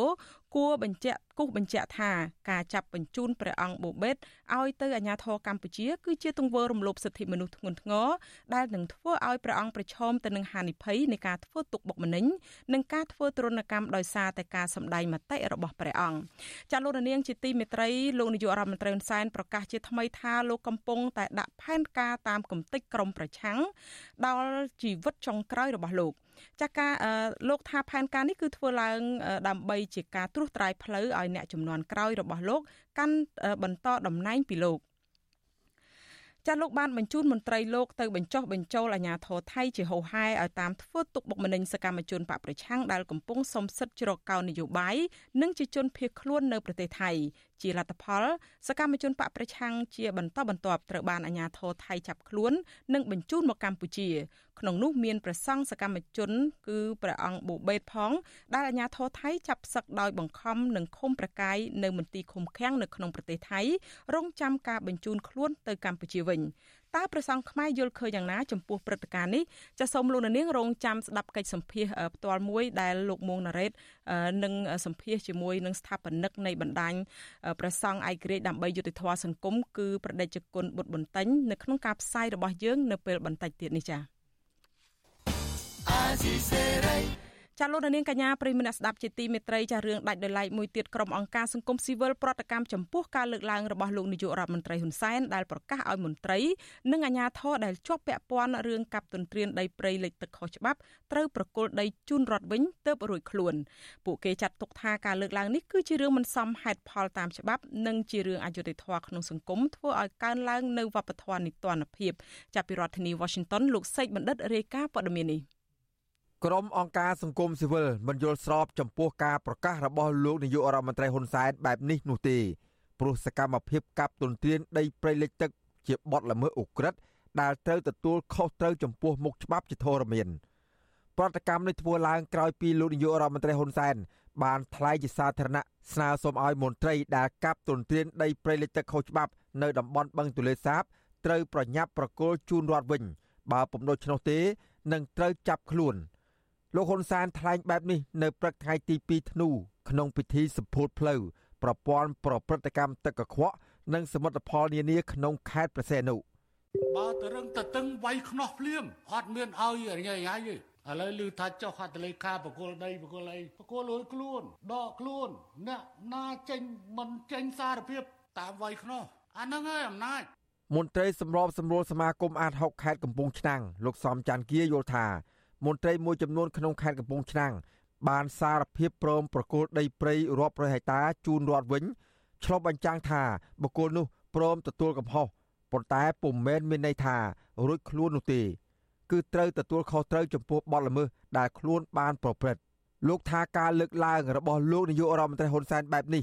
គួរបញ្ជាក់គូសបញ្ជាក់ថាការចាប់បញ្ជូនព្រះអង្គបូបេតឲ្យទៅអាជ្ញាធរកម្ពុជាគឺជាទង្វើរំលោភសិទ្ធិមនុស្សធ្ងន់ធ្ងរដែលនឹងធ្វើឲ្យព្រះអង្គប្រឈមទៅនឹងហានិភ័យនៃការធ្វើទុកបុកម្នេញនិងការធ្វើទរណកម្មដោយសារតែការសម្ដែងមតិរបស់ព្រះអង្គចាលោកនាងជាទីមេត្រីលោកនាយករដ្ឋមន្ត្រីហ៊ុនសែនប្រកាសជាថ្មីថាលោកកំពុងតែដាក់ផែនការតាមគំតិចក្រមប្រឆាំងដល់ជីវិតចុងក្រោយរបស់លោក ចាការលោកថាផែនការនេះគឺធ្វើឡើងដើម្បីជាការត្រួសត្រាយផ្លូវឲ្យអ្នកចំនួនក្រោយរបស់លោកកាន់បន្តតំណែងពីលោកចាលោកបានបញ្ជូនមន្ត្រីលោកទៅបញ្ចុះបញ្ចូលអាជ្ញាធរថៃជាហោហែឲ្យតាមធ្វើទុកបុកម្នេញសកម្មជនបកប្រឆាំងដែលកំពុងសំសិទ្ធជ្រកកោននយោបាយនិងជាជនភៀសខ្លួននៅប្រទេសថៃជាលទ្ធផល សកម្មជនបកប្រឆាំងជាបន្តបន្ទាប់ត្រូវបានអាជ្ញាធរថៃចាប់ខ្លួន និងបញ្ជូនមកកម្ពុជា ក្នុងនោះមានព្រះសង្ឃសកម្មជន គឺព្រះអង្គបូបេតផង ដែលអាជ្ញាធរថៃចាប់សឹកដោយបង្ខំនិងឃុំប្រកាយនៅមន្ទីរឃុំឃាំងនៅក្នុងប្រទេសថៃរងចាំការបញ្ជូនខ្លួនទៅកម្ពុជាវិញ តើប្រសង់ខ្មែរយល់ឃើញយ៉ាងណាចំពោះព្រឹត្តិការណ៍នេះចាសសូមលោកនាងរងចាំស្ដាប់កិច្ចសម្ភាសផ្ទាល់មួយដែលលោកមួងណារ៉េតនឹងសម្ភាសជាមួយនឹងស្ថាបនិកនៃបណ្ដាញប្រសង់ឯករាជ្យដើម្បីយុត្តិធម៌សង្គមគឺប្រដេជគុណបុត្របន្ទិញនៅក្នុងការផ្សាយរបស់យើងនៅពេលបន្តិចទៀតនេះចា៎ ចាលោកនាងកញ្ញាប្រិមនៈស្ដាប់ជាទីមេត្រីចារឿងដាច់ដោយឡែកមួយទៀតក្រុមអង្គការសង្គមស៊ីវិលប្រតិកម្មចំពោះការលើកឡើងរបស់លោកនាយករដ្ឋមន្ត្រីហ៊ុនសែនដែលប្រកាសឲ្យមន្ត្រីនិងអាជ្ញាធរដែលជាប់ពាក់ព័ន្ធរឿងកັບទន្ទ្រានដីព្រៃលិចទឹកខុសច្បាប់ត្រូវប្រគល់ដីជូនរដ្ឋវិញទើបរួចខ្លួនពួកគេចាត់ទុកថាការលើកឡើងនេះគឺជារឿងមិនសមហេតុផលតាមច្បាប់និងជារឿងអយុត្តិធម៌ក្នុងសង្គមធ្វើឲ្យកើនឡើងនៅវប្បធម៌នីតិរដ្ឋភាពចាប់ពីរដ្ឋធានី Washington លោកសេកបណ្ឌិតរាយការណ៍ព័ត៌មាននេះ ក្រុមអង្គការសង្គមស៊ីវិលមិនយល់ស្របចំពោះការប្រកាសរបស់លោកនាយករដ្ឋមន្ត្រីហ៊ុនសែនបែបនេះនោះទេព្រោះសកម្មភាពកាប់ទន្ទ្រានដីព្រៃលិចទឹកជាបទល្មើសឧក្រិដ្ឋដែលត្រូវទទួលខុសត្រូវចំពោះមុខច្បាប់ជាធរមានប្រតិកម្មនេះធ្វើឡើងក្រោយពីលោកនាយករដ្ឋមន្ត្រីហ៊ុនសែនបានថ្លែងជាសាធារណៈស្នើសុំឲ្យមន្ត្រីដែលកាប់ទន្ទ្រានដីព្រៃលិចទឹកខុសច្បាប់នៅតំបន់បឹងទលេសាបត្រូវប្រញាប់ប្រគល់ជូនរដ្ឋវិញបើពុំដូច្នោះទេនឹងត្រូវចាប់ខ្លួន។ លោកហ៊ុនសែនថ្លែងបែបនេះនៅព្រឹកថ្ងៃទី2ធ្នូក្នុងពិធីសម្ពោធផ្លូវប្រព័ន្ធប្រព្រឹត្តកម្មទឹកកខ្វក់និងសមិទ្ធផលនានាក្នុងខេត្តប្រសេនុបើតរឹងតតឹងវាយខ្នោះភ្លាមអត់មានឲ្យរញ៉ៃញ៉ៃទេឥឡូវឮថាចុះហត្ថលេខាបកុលដីបកុលអីបកុលលួយខ្លួនដកខ្លួនអ្នកណាចេញមិនចេញសារភាពតាមវាយខ្នោះអាហ្នឹងហើយអំណាចមន្ត្រីសម្របសម្រួលសមាគមអាត6ខេត្តកំពង់ឆ្នាំងលោកសំច័ន្ទគាយល់ថា មន្ត្រីមួយចំនួនក្នុងខេត្តកំពង់ឆ្នាំងបានសារភាពព្រមប្រគល់ដីព្រៃរាប់រយហិកតាជូនរដ្ឋវិញឆ្លុះបញ្ចាំងថាបុគ្គលនោះព្រមទទួលកំហុសប៉ុន្តែពុំមែនមានន័យថារួចខ្លួននោះទេ គឺត្រូវទទួលខុសត្រូវចំពោះបទល្មើសដែលខ្លួនបានប្រព្រឹត្តលោកថាការលើកឡើងរបស់លោកនាយករដ្ឋមន្ត្រីហ៊ុនសែនបែបនេះ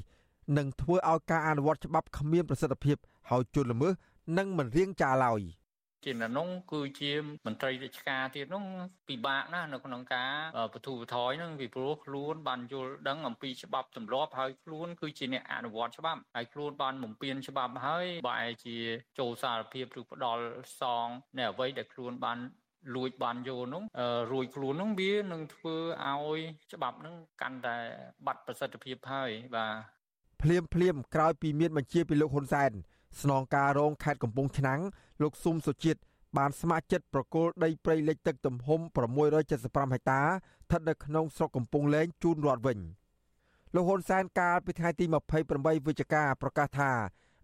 នឹងធ្វើឲ្យការអនុវត្តច្បាប់គ្មានប្រសិទ្ធភាពហើយជនល្មើសនឹងមិនរៀងចាឡើយ។ ជានៅនោះគឺជាមន្ត្រីរាជការទៀតនោះពិបាកណាស់នៅក្នុងការបទូបថយនឹងពីព្រោះខ្លួនបានយល់ដឹងអំពីច្បាប់ទម្លាប់ហើយខ្លួនគឺជាអ្នកអនុវត្តច្បាប់ហើយខ្លួនបានបំពេញច្បាប់ហើយបែរជាចូលសារភាពឬផ្ដាល់សងនៅអ្វីដែលខ្លួនបានលួចបានយកនោះរួយខ្លួននោះវានឹងធ្វើឲ្យច្បាប់នឹងកាន់តែបាត់ប្រសិទ្ធភាពហើយបាទភ្លាមភ្លាមក្រោយពីមានបញ្ជាពីលោកហ៊ុនសែន ស្នងការរងខេត្តកំពង់ឆ្នាំងលោកស៊ុំសុជាតិបានស្ម័គ្រចិត្តប្រគល់ដីព្រៃលិចទឹកទំហំ675ហិកតាស្ថិតនៅក្នុងស្រុកកំពង់លែងជូនរដ្ឋវិញលោកហ៊ុនសែនកាលពីថ្ងៃទី28វិច្ឆិកាប្រកាសថា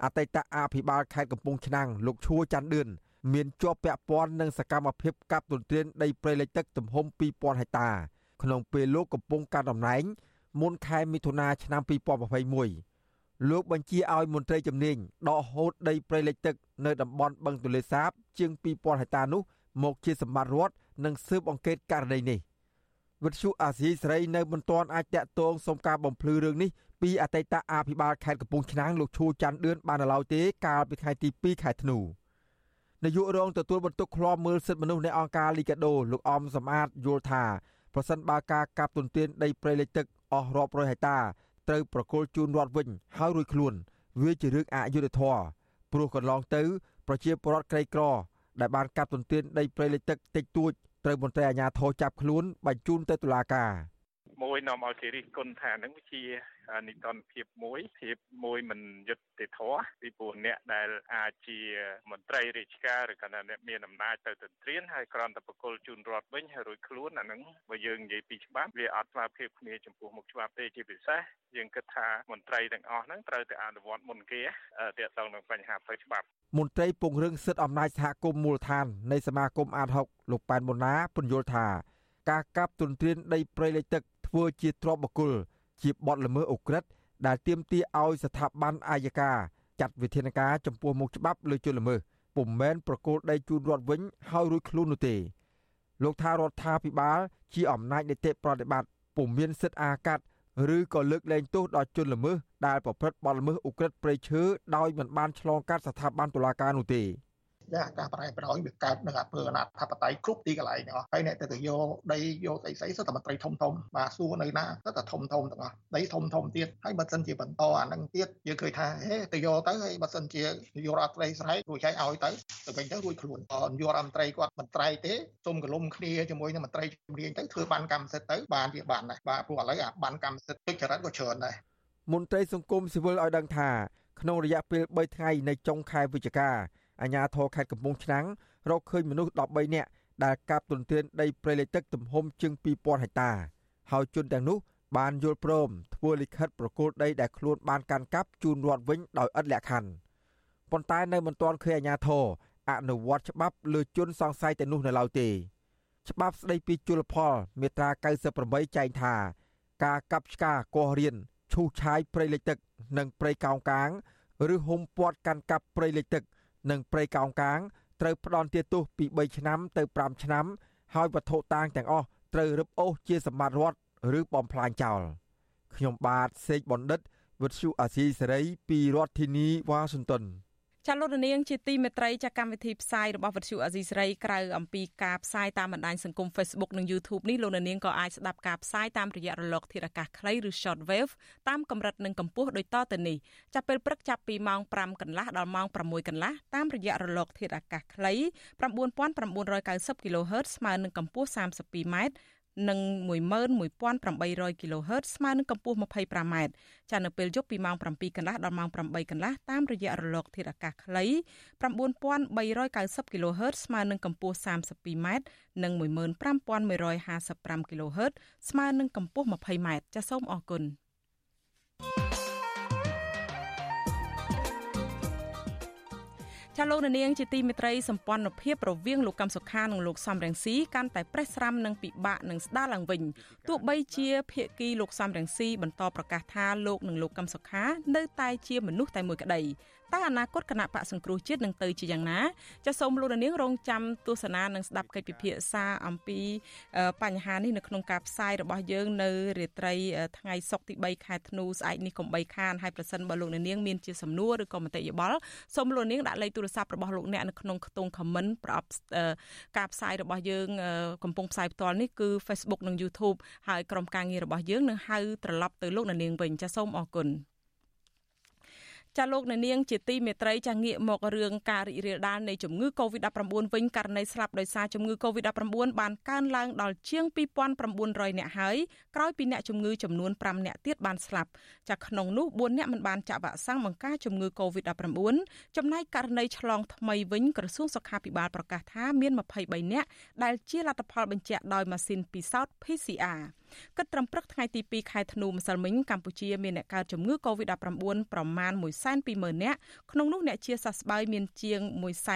អតីតអភិបាលខេត្តកំពង់ឆ្នាំងលោកឈួរច័ន្ទឌឿនមានជាប់ពាក់ព័ន្ធនឹងសកម្មភាពកាប់ទន្ទ្រានដីព្រៃលិចទឹកទំហំ2000ហិកតា ក្នុងពេលលោកកំពុងកាន់តំណែងមុនខែមិថុនាឆ្នាំ2021 លោកបញ្ជាឲ្យមន្ត្រីជំនាញដកហូតដីព្រៃលិចទឹកនៅតំបន់បឹងទន្លេសាប ជាង2000ហិកតានោះមកជាសម្បត្តិរដ្ឋនិងស៊ើបអង្កេតករណីនេះវិទ្យុអាស៊ីសេរីនៅមិនទាន់អាចតាក់ទងសុំការបំភ្លឺរឿងនេះពីអតីតអភិបាលខេត្តកំពង់ឆ្នាំងលោកឈូច័ន្ទឌឿនបានឡើយទេកាលពីថ្ងៃទី2ខែធ្នូនាយករងទទួលបន្ទុកឃ្លាំមើលសិទ្ធិមនុស្សនៃអង្គការលីកាដូលោកអមសំអាតយល់ថាប្រសិនបើការកាប់ទន្ទ្រានដីព្រៃលិចទឹកអស់រាប់រយហិកតា ត្រូវប្រគល់ជូនរដ្ឋវិញហើយរួចខ្លួនវាជារឿងអយុត្តិធម៌ព្រោះកន្លងទៅ ប្រជាពលរដ្ឋក្រីក្រ ដែលបានកាប់ទន្ទ្រានដីព្រៃលិចទឹកតិចតួចត្រូវមន្ត្រីអាជ្ញាធរចាប់ខ្លួនបញ្ជូនទៅតុលាការ មួយនាំឲ្យគេរិះគន់ថានឹងជានិតនភាពមួយភាពមួយមិនយុត្តិធម៌ពីព្រោះអ្នកដែលអាចជាមន្ត្រីរាជការឬក៏អ្នកមានអំណាចទៅទន្ទ្រានហើយគ្រាន់តែបកគលជូនរដ្ឋវិញហើយរួចខ្លួនអានឹងបើយើងនិយាយពីច្បាប់វាអត់ស្មើភាពគ្នាចំពោះមុខច្បាប់ទេជាពិសេសយើងគិតថាមន្ត្រីទាំងអស់ហ្នឹងត្រូវតែអនុវត្តមុនគេទាក់ទងនឹងបញ្ហាផ្លូវច្បាប់មន្ត្រីពង្រឹងសិទ្ធិអំណាចសហគមន៍មូលដ្ឋាននៃសមាគមអាត6លោកប៉ែនបូណាពន្យល់ថាការកាប់ទន្ទ្រានដីព្រៃលិចទឹក ធ្វើជាទ្រព្យបុគ្គលជាបទល្មើសអូក្រិដ្ឋដែលទាមទារឲ្យស្ថាប័នអាយកាចាត់វិធានការចំពោះមុខច្បាប់លើជនល្មើសពុំមែនប្រកូលដីជូនរដ្ឋវិញហើយរួចខ្លួននោះទេលោកថារដ្ឋាភិបាលជាអំណាចនីតិប្រតិបត្តិពុំមានសិទ្ធិអាកាត់ឬក៏លើកលែងទោសដល់ជនល្មើសដែលប្រព្រឹត្តបទល្មើសឧក្រិដ្ឋព្រៃឈើដោយមិនបានឆ្លងកាត់ស្ថាប័នតុលាការនោះទេ ចាការបរៃប្រយវាកើតនៅអំពើអនាធបត័យគ្រប់ទីកន្លែងទាំងអស់ហើយអ្នកទៅទៅយកដីយកស្អីស្អីសុទ្ធតែមន្ត្រីធំធំបាទសួរនៅណាសុទ្ធតែធំធំទាំងអស់ដីធំធំទៀតហើយបើសិនជាបន្តអានឹងទៀតយើងឃើញថាហេទៅយកទៅហើយបើសិនជាយករដ្ឋស្រីស្រែករួចចែកឲ្យទៅទៅវិញទៅរួចខ្លួនអនយករដ្ឋមន្ត្រីគាត់មិនត្រៃទេសុំកលុំគ្នាជាមួយនឹងមន្ត្រីជំនាញទៅធ្វើបានកម្មសិទ្ធិទៅបានជាបានដែរបាទព្រោះឥឡូវអាបានកម្មសិទ្ធិទុច្ចរិតក៏ច្រើនដែរមន្ត្រីសង្គមស៊ីវិលឲ្យដឹងថាក្នុងរយៈពេល3ថ្ងៃនៃចុងខែវិច្ឆិកា អាជ្ញាធរខេត្តកំពង់ឆ្នាំងរកឃើញមនុស្ស13នាក់ដែលកាប់ទន្ទ្រានដីព្រៃលិចទឹកទំហំជាង2000ហិកតា ហើយជនទាំងនោះបានយល់ព្រមធ្វើលិខិតប្រគល់ដីដែលខ្លួនបានកាន់កាប់ជូនរដ្ឋវិញដោយឥតលក្ខខណ្ឌប៉ុន្តែនៅមិនទាន់ឃើញអាជ្ញាធរអនុវត្តច្បាប់លើជនសង្ស័យទាំងនោះនៅឡើយទេច្បាប់ស្ដីពីជលផលមាត្រា98ចែងថា ការកាប់ឆ្ការកោះរៀនឈូសឆាយព្រៃលិចទឹក និងព្រៃកោងកាង ឬហុំព័ទ្ធកាន់កាប់ព្រៃលិចទឹក និងព្រៃកោងកាងត្រូវផ្ដន់ទាទោសពី3ឆ្នាំទៅ5ឆ្នាំ ហើយវត្ថុតាងទាំងអស់ត្រូវរឹបអូសជាសម្បត្តិរដ្ឋឬបំផ្លាញចោលខ្ញុំបាទសេកបណ្ឌិតវិទ្យុអាស៊ីសេរីពីរដ្ឋធានីវ៉ាស៊ីនតោន ចាលោកនាងជាទីមេត្រីចាកម្មវិធីផ្សាយរបស់វិទ្យុអាស៊ីសេរីក្រៅអំពីការផ្សាយតាមបណ្ដាញសង្គម Facebook និង YouTube នេះលោកនាងក៏អាចស្ដាប់ការផ្សាយតាមរយៈរលកធាតុអាកាសខ្លីឬ Shortwave តាមកម្រិតនិងកម្ពស់ដូចតទៅនេះចាប់ពេលព្រឹកចាប់ពីម៉ោង5កន្លះដល់ម៉ោង6កន្លះតាមរយៈរលកធាតុអាកាសខ្លី9990 kHz ស្មើនឹងកម្ពស់ 32m និង11800 kHz ស្មើនឹងកម្ពស់ 25m ចានៅពេលយប់ពីម៉ោង7កន្លះដល់ម៉ោង8កន្លះតាមរយៈរលកធាតុអាកាសខ្លី9390 kHz ស្មើនឹងកម្ពស់ 32m និង15155 kHz ស្មើនឹងកម្ពស់ 20m ចាសសូមអរគុណ ចាលោកនាងជាទីមេត្រីសម្ព័ន្ធភាពរវាងលោកកំសុខានិងលោកសំរងស៊ីកាន់តែប្រេះស្រាំនិងពិបាកនឹងស្ដារឡើងវិញទោះបីជាភាគីលោកសំរងស៊ីបន្តប្រកាសថាលោកនិងលោកកំសុខានៅតែជាមនុស្សតែមួយក្តី តើអនាគតគណៈបកសង្គ្រោះជាតិនឹងទៅជាយ៉ាងណាចាសសូមលោកនាងរងចាំទស្សនានិងស្ដាប់កិច្ចពិភាក្សាអំពីបញ្ហានេះនៅក្នុងការផ្សាយរបស់យើងនៅរាត្រីថ្ងៃសុក្រទី3ខែធ្នូស្អែកនេះកុំបីខានហើយប្រសិនបើលោកនាងមានជាសំណួរឬក៏មតិយោបល់សូមលោកនាងដាក់លេខទូរស័ព្ទរបស់លោកអ្នកនៅក្នុងខ្ទង់ comment ប្រអប់ការផ្សាយរបស់យើងកំពុងផ្សាយផ្ទាល់នេះគឺ Facebook និង YouTube ហើយក្រុមការងាររបស់យើងនឹងហៅត្រឡប់ទៅលោកនាងវិញចាសសូមអរគុណ ចាលោកអ្នកនាងជាទីមេត្រីចាងាកមករឿងការរីករាលដាលនៃជំងឺ Covid-19 វិញករណីស្លាប់ដោយសារជំងឺ Covid-19 បានកើនឡើងដល់ជាង2900នាក់ហើយក្រោយពីអ្នកជំងឺចំនួន5នាក់ទៀតបានស្លាប់ចាក្នុងនោះ4នាក់មិនបានចាក់វ៉ាក់សាំងបង្ការជំងឺ Covid-19 ចំណែកករណីឆ្លងថ្មីវិញក្រសួងសុខាភិបាលប្រកាសថាមាន23នាក់ដែលជាលទ្ធផលបញ្ជាក់ដោយម៉ាស៊ីនពិសោធន៍ PCR គិតត្រឹមព្រឹកថ្ងៃទី2ខែធ្នូម្សិលមិញកម្ពុជាមានអ្នកកើតជំងឺ Covid-19 ប្រមាណ120,000នាក់ក្នុងនោះអ្នកជាសះស្បើយមានជាង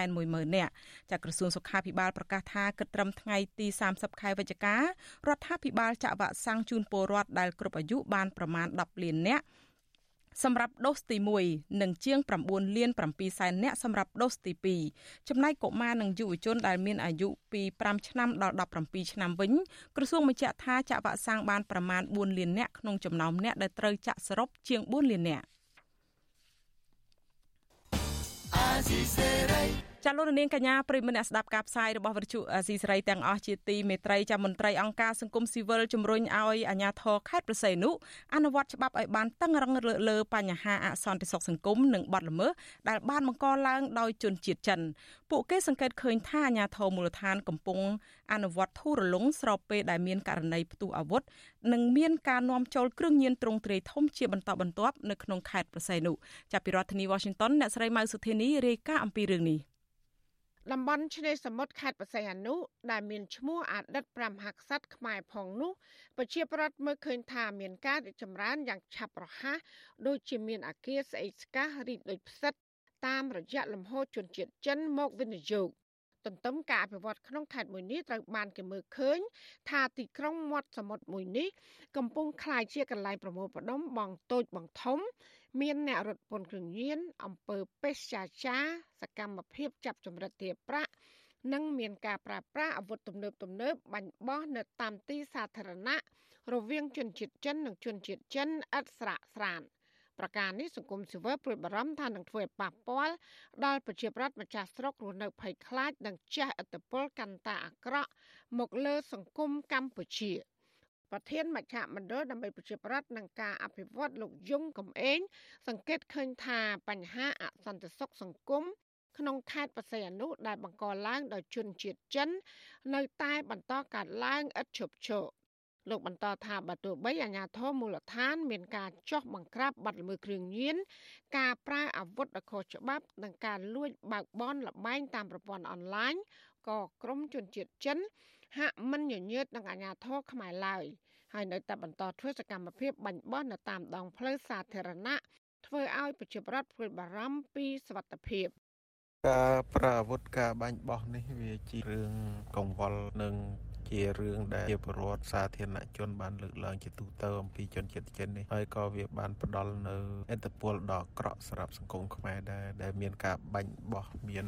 110,000នាក់ចាក្រសួងសុខាភិបាលប្រកាសថាគិតត្រឹមថ្ងៃទី30ខែវិច្ឆិការដ្ឋាភិបាលចាក់វ៉ាក់សាំងជូនពលរដ្ឋដែលគ្រប់អាយុបានប្រមាណ10លាននាក់ សម្រាប់ដូសទី1និងជាង9លាន7សែននាក់សម្រាប់ដូសទី2ចំណែកកុមារនិងយុវជនដែលមានអាយុពី5ឆ្នាំដល់17ឆ្នាំវិញក្រសួងបញ្ជាក់ថាចាក់វ៉ាក់សាំងបានប្រមាណ4លាននាក់ក្នុងចំណោមអ្នកដែលត្រូវចាក់សរុបជាង4លាននាក់ ចាលោកនាងកញ្ញាប្រិមមអ្នកស្ដាប់ការផ្សាយរបស់វិទ្យុអស៊ីសេរីទាំងអស់ជាទីមេត្រីចាមន្ត្រីអង្គការសង្គមស៊ីវិលជំរុញឲ្យអាជ្ញាធរខេត្តប្រស័យនុអនុវត្តច្បាប់ឲ្យបានតឹងរឹងលើបញ្ហាអសន្តិសុខសង្គមនិងបទល្មើសដែលបានបង្កឡើងដោយជនជាតិចិនពួកគេសង្កេតឃើញថាអាជ្ញាធរមូលដ្ឋានកំពុងអនុវត្តធូររលុងស្របពេលដែលមានករណីផ្ទុះអាវុធនិងមានការនាំចូលគ្រឿងញៀនទ្រង់ទ្រាយធំជាបន្តបន្ទាប់នៅក្នុងខេត្តប្រស័យនុចាប់ពីរដ្ឋធានី Washington អ្នកស្រីម៉ៅសុធានីរាយការណ៍អំពីរឿងនេះ តំបន់ឆ្នេរសមុទ្រខេត្តបរសៃអនុដែលមានឈ្មោះអតីតព្រះមហាក្សត្រខ្មែរផងនោះប្រជាប្រដ្ឋមើលឃើញថាមានការរីកចម្រើនយ៉ាងឆាប់រហ័សដូចជាមានអាគារស្អេកស្កះរីកដូចផ្សិតតាមរយៈលំហូរជនជាតិចិនមកវិនិយោគទន្ទឹមការអភិវឌ្ឍក្នុងខេត្តមួយនេះត្រូវបានគេមើលឃើញថាទីក្រុងមាត់សមុទ្រមួយនេះកំពុងคล้ายជាកន្លែងប្រមូលផ្ដុំបងតូចបងធំ មានអ្នករត់ពន្ធគ្រឿងញៀនអំពើពេទ្យចាចាសកម្មភាពចាប់ចម្រិតទារប្រាក់និងមានការប្រើប្រាស់អាវុធទំនើបទំនើបបាញ់បោះនៅតាមទីសាធារណៈរវាងជនជាតិចិននិងជនជាតិចិនឥតស្រាកស្រានប្រការនេះសង្គមស៊ីវិលព្រួយបារម្ភថានឹងធ្វើឲ្យប៉ះពាល់ដល់ប្រជាប្រដ្ឋម្ចាស់ស្រុករស់នៅភ័យខ្លាចនិងចាស់ឥទ្ធិពលកាន់តែអាក្រក់មកលើសង្គមកម្ពុជា។ ប្រធានមជ្ឈមណ្ឌលដើម្បីប្រជាប្រដ្ឋនិងការអភិវឌ្ឍលោកយងកំឯងសង្កេតឃើញថាបញ្ហាអសន្តិសុខសង្គមក្នុងខេត្តបរសៃអនុដែលបង្កឡើងដោយជនជាតិចិន នៅតែបន្តកើតឡើងឥតឈប់ឈរលោកបន្តថាបើទោះបីអាជ្ញាធរមូលដ្ឋាន មានការចោះបង្ក្រាបបាត់ល្មើសគ្រឿងញៀនការប្រើអាវុធដ៏ខុសច្បាប់និងការលួចបើកបនលបែងតាមប្រព័ន្ធអនឡាញក៏ក្រមជនជាតិចិន ហាក់មិនញញើតនឹងអាជ្ញាធរខ្មែរឡើយហើយនៅតែបន្តធ្វើសកម្មភាពបាញ់បោះនៅតាមដងផ្លូវសាធារណៈធ្វើឲ្យប្រជាប្រដ្ឋព្រួយបារម្ភពីសុវត្ថិភាពការប្រើអាវុធការបាញ់បោះនេះវាជារឿងកង្វល់និងជារឿងដែលជាប្រវត្តិសាធារណជនបានលើកឡើងជាទូទៅអំពីជនជាតិចិននេះហើយក៏វាបានផ្ដល់នៅឥទ្ធិពលដ៏អាក្រក់សម្រាប់សង្គមខ្មែរដែរដែលមានការបាញ់បោះមាន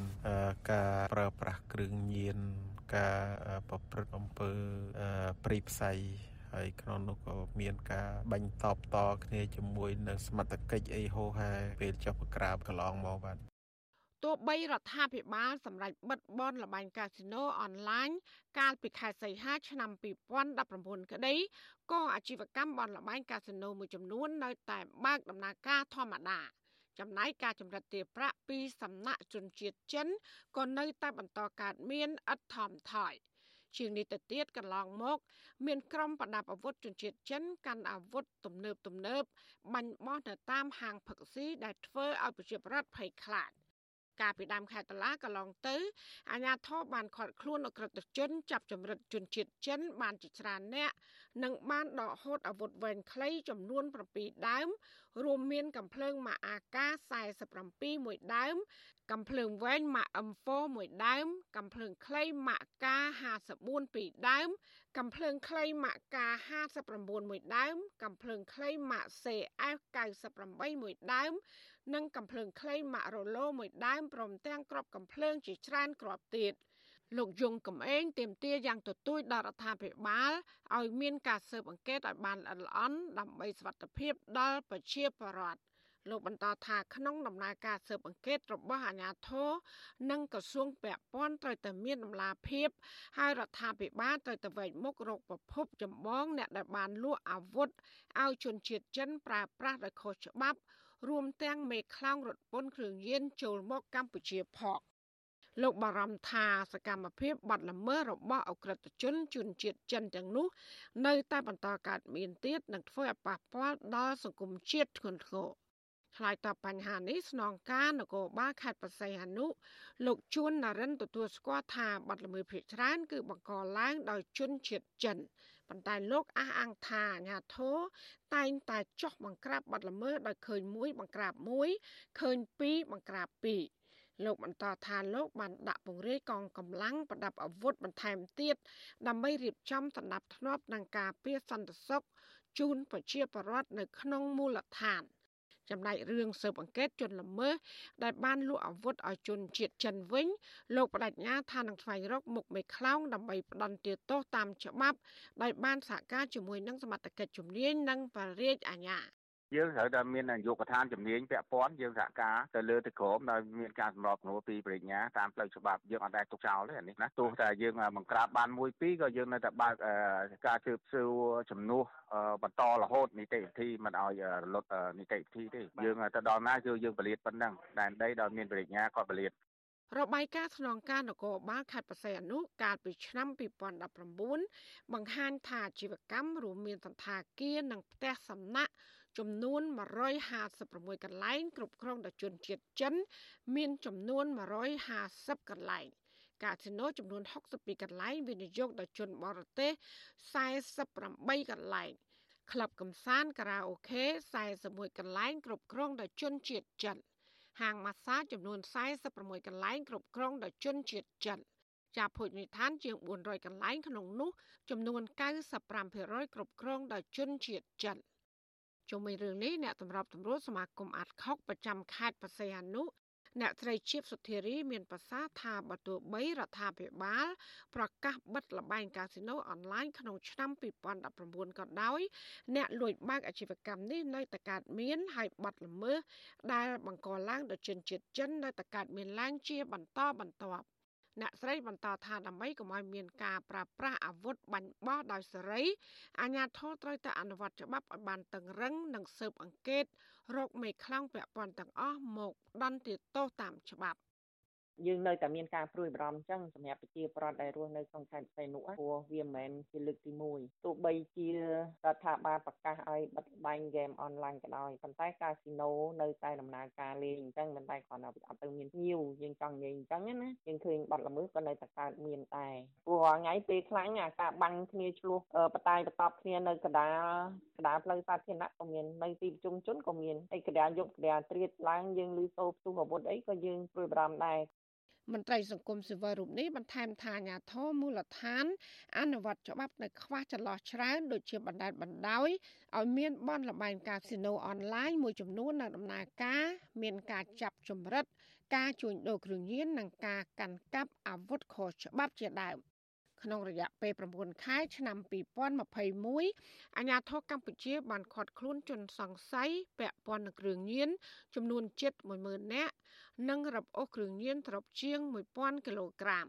ការប្រើប្រាស់គ្រឿងញៀន ការប្រព្រឹត្តអំពើព្រីផ្សៃហើយក្នុងនោះក៏មានការបាញ់តបតគ្នាជាមួយនឹងសមត្ថកិច្ចអីហោហែពេលចុះប្រក្រាបកន្លងមកបាទទោះបីរដ្ឋាភិបាលសម្រេចបិទបនលបែងកាស៊ីណូអនឡាញកាលពីខែសីហាឆ្នាំ2019ក្តីក៏អាជីវកម្មបនលបែងកាស៊ីណូមួយចំនួននៅតែបើកដំណើរការធម្មតា ចំណែកការចម្រិតទារប្រាក់ពីសំណាក់ជនជាតិចិនក៏នៅតែបន្តកើតមានឥតថមថយ។ជាងនេះទៅទៀតកន្លងមក មានក្រុមប្រដាប់អាវុធជនជាតិចិនកាន់អាវុធទំនើបទំនើបបាញ់បោះនៅតាមហាងផឹកស៊ីដែលធ្វើឲ្យប្រជាពលរដ្ឋភ័យខ្លាច កាលពីដើមខែតុលាកន្លងទៅអាជ្ញាធរបានឃាត់ខ្លួនអក្រិតជនចាប់ចម្រិតជនជាតិចិនបានជាច្រើនអ្នកនិងបានដកហូតអាវុធវែងខ្លីចំនួន7ដើម រួមមានកំភ្លើងម៉ាអាកា47មួយដើម កំភ្លើងវែងម៉ាក់ M4 មួយដើម កំភ្លើងខ្លីម៉ាក់កា54ពីរដើម កំភ្លើងខ្លីម៉ាក់កា59មួយដើម កំភ្លើងខ្លីម៉ាក់ CF 98 មួយដើម និងកំភ្លើងខ្លីម៉ាក់រ៉ូឡូមួយដើមព្រមទាំងក្របកំភ្លើងជាច្រើនគ្រាប់ទៀតលោកយងកំឯងទៀមទាយ៉ាងទទូចដល់រដ្ឋាភិបាលឲ្យមានការស៊ើបអង្កេតឲ្យបានល្អិតល្អន់ដើម្បីសុវត្ថិភាពដល់ប្រជាពលរដ្ឋលោកបន្តថាក្នុងដំណើរការស៊ើបអង្កេតរបស់អាជ្ញាធរនិងក្រសួងពាក់ព័ន្ធត្រូវតែមានដំណាភាពហើយរដ្ឋាភិបាលត្រូវតែវែកមុខរកប្រភពចម្បងអ្នកដែលបានលក់អាវុធឲ្យជនជាតិចិនប្រើប្រាស់ដោយខុសច្បាប់ រួមទាំងមេខ្លោងរថពន្ធគ្រឿងញៀនចូលមកកម្ពុជាផងលោកបារម្ភថាសកម្មភាពបាត់ល្មើសរបស់អក្រិតជនជនជាតិចិនទាំងនោះ នៅតែបន្តកើតមានទៀតនិងធ្វើឲ្យប៉ះពាល់ដល់សង្គមជាតិធ្ងន់ធ្ងរឆ្លើយតបបញ្ហានេះស្នងការនគរបាលខេត្តបរសៃអនុលោកជួននរិនទទួលស្គាល់ថាបាត់ល្មើសភ ieck ច្រើនគឺបង្កឡើងដោយជនជាតិចិន ប៉ុន្តែលោកអះអាងថាអាញាធរតែងតែចោះបង្ក្រាបបាត់ល្មើសដោយឃើញមួយបង្ក្រាបមួយឃើញពីរបង្ក្រាបពីរលោកបន្តថាលោកបានដាក់ពង្រាយកងកម្លាំងប្រដាប់អាវុធបន្ថែមទៀតដើម្បីរៀបចំសណ្ដាប់ធ្នាប់នឹងការពារសន្តិសុខជូនប្រជាពលរដ្ឋនៅក្នុងមូលដ្ឋាន ចំណែករឿងស៊ើបអង្កេតជនល្មើសដែលបានលក់អាវុធឲ្យជនជាតិចិនវិញលោកបដិញ្ញាថានឹងស្វែងរកមុខមេខ្លោងដើម្បីផ្ដន្ទាទោសតាមច្បាប់ដោយបានសហការជាមួយនឹងសមត្ថកិច្ចជំនាញនិងបរិយាអាជ្ញា យើងត្រូវតែមាននាយកដ្ឋានជំនាញពាក់ព័ន្ធយើងសហការទៅលើទៅក្រមដោយមានការសម្របសម្រួលពីបរិញ្ញាតាមផ្លូវច្បាប់យើងអត់ដែលទុកចោលទេអានេះណាទោះតែយើងបង្ក្រាបបានមួយពីរក៏យើងនៅតែបើកការជឿស៊ូជំនួសបន្តរហូតនីតិវិធីមិនឲ្យរលត់នីតិវិធីទេយើងទៅដល់ណាគឺយើងបលិតប៉ុណ្ណឹងដែនដីដោយមានបរិញ្ញាក៏បលិតរបាយការណ៍ស្នងការនគរបាលខេត្តបរសៃអនុកាលពីឆ្នាំ2019បង្ហាញថាអាជីវកម្មរួមមានសន្តាគារនិងផ្ទះសំណាក់ ចំនួន156កន្លែងគ្រប់គ្រងដោយជនជាតិចិន មានចំនួន150កន្លែងកាស៊ីណូចំនួន62កន្លែងវិនិយោគដោយជនបរទេស48កន្លែងក្លឹបកំសាន្តការ៉ាអូខេ41កន្លែងគ្រប់គ្រងដោយជនជាតិចិនហាងម៉ាស្សាចំនួន46កន្លែងគ្រប់គ្រងដោយជនជាតិចិនចាប់ភោជនីយដ្ឋានជាង400កន្លែងក្នុងនោះចំនួន95%គ្រប់គ្រងដោយជនជាតិចិន ជុំវិញរឿងនេះអ្នកតម្របតម្រួតសមាគមអាត់ខុកប្រចាំខេត្តបរសៃអនុអ្នកត្រីជីពសុធារីមានប្រសាសន៍ថាបើទោះបីរដ្ឋាភិបាល ប្រកាសបិទលបែងកាស៊ីណូអនឡាញក្នុងឆ្នាំ2019ក៏ដោយ អ្នកលួចបើកអាជីវកម្មនេះនៅតែកើតមានហើយបាត់ល្មើសដែលបង្កឡើងដោយជនជាតិចិននៅតែកើតមានឡើងជាបន្តបន្ទាប់ អ្នកស្រីបន្តថាដើម្បីកុំឲ្យមានការប្រើប្រាស់អាវុធបាញ់បោះដោយសេរីអាជ្ញាធរត្រូវតែអនុវត្តច្បាប់ឲ្យបានតឹងរឹងនិងស៊ើបអង្កេតរកមេខ្លាំងពាក់ព័ន្ធទាំងអស់មកដន្ទាទោសតាមច្បាប់ យើងនៅតែមានការព្រួយបារម្ភអញ្ចឹងសម្រាប់ប្រជាពលរដ្ឋដែលរស់នៅក្នុងខេត្តសីនុព្រោះវាមិនមែនជាលើកទី1ទោះបីជារដ្ឋាភិបាលប្រកាសឲ្យបិទបាញ់ហ្គេមអនឡាញក៏ដោយប៉ុន្តែកាស៊ីណូនៅតែដំណើរការលេងអញ្ចឹងមិនតែគ្រាន់តែអត់ទៅមានភ្ញៀវយើងចង់និយាយអញ្ចឹងណាយើងឃើញបាត់ល្មើសក៏នៅតែកើតមានដែរព្រោះថ្ងៃពេលខ្លាំងអាការបាំងគ្នាឆ្លោះបតាយបតប់គ្នានៅកដាលកដាលផ្លូវសាធារណៈក៏មាននៅទីប្រជុំជនក៏មានហើយកដាលយប់កដាលត្រៀតឡើងយើងឮសូរផ្ទុះអាវុធអីក៏យើងព្រួយបារម្ភដែរ មន្ត្រីសង្គមស៊ីវិលរូបនេះបន្ថែមថាអាញាធរមូលដ្ឋាន អនុវត្តច្បាប់នៅខ្វះចន្លោះច្រើនដូចជាបណ្ដាលបណ្ដោយឲ្យមានបនលបែងកាស៊ីណូអនឡាញមួយចំនួននៅដំណើរការ មានការចាប់ចម្រិត ការជួញដូរគ្រឿងញៀននិងការកាន់កាប់អាវុធខុសច្បាប់ជាដើម ក្នុងរយៈពេល9ខែឆ្នាំ2021អាជ្ញាធរកម្ពុជាបានឃាត់ខ្លួនជនសង្ស័យពាក់ព័ន្ធនឹងគ្រឿងញៀនចំនួនជិត10000នាក់និងរឹបអូសគ្រឿងញៀនត្រប់ជាង1000គីឡូក្រាម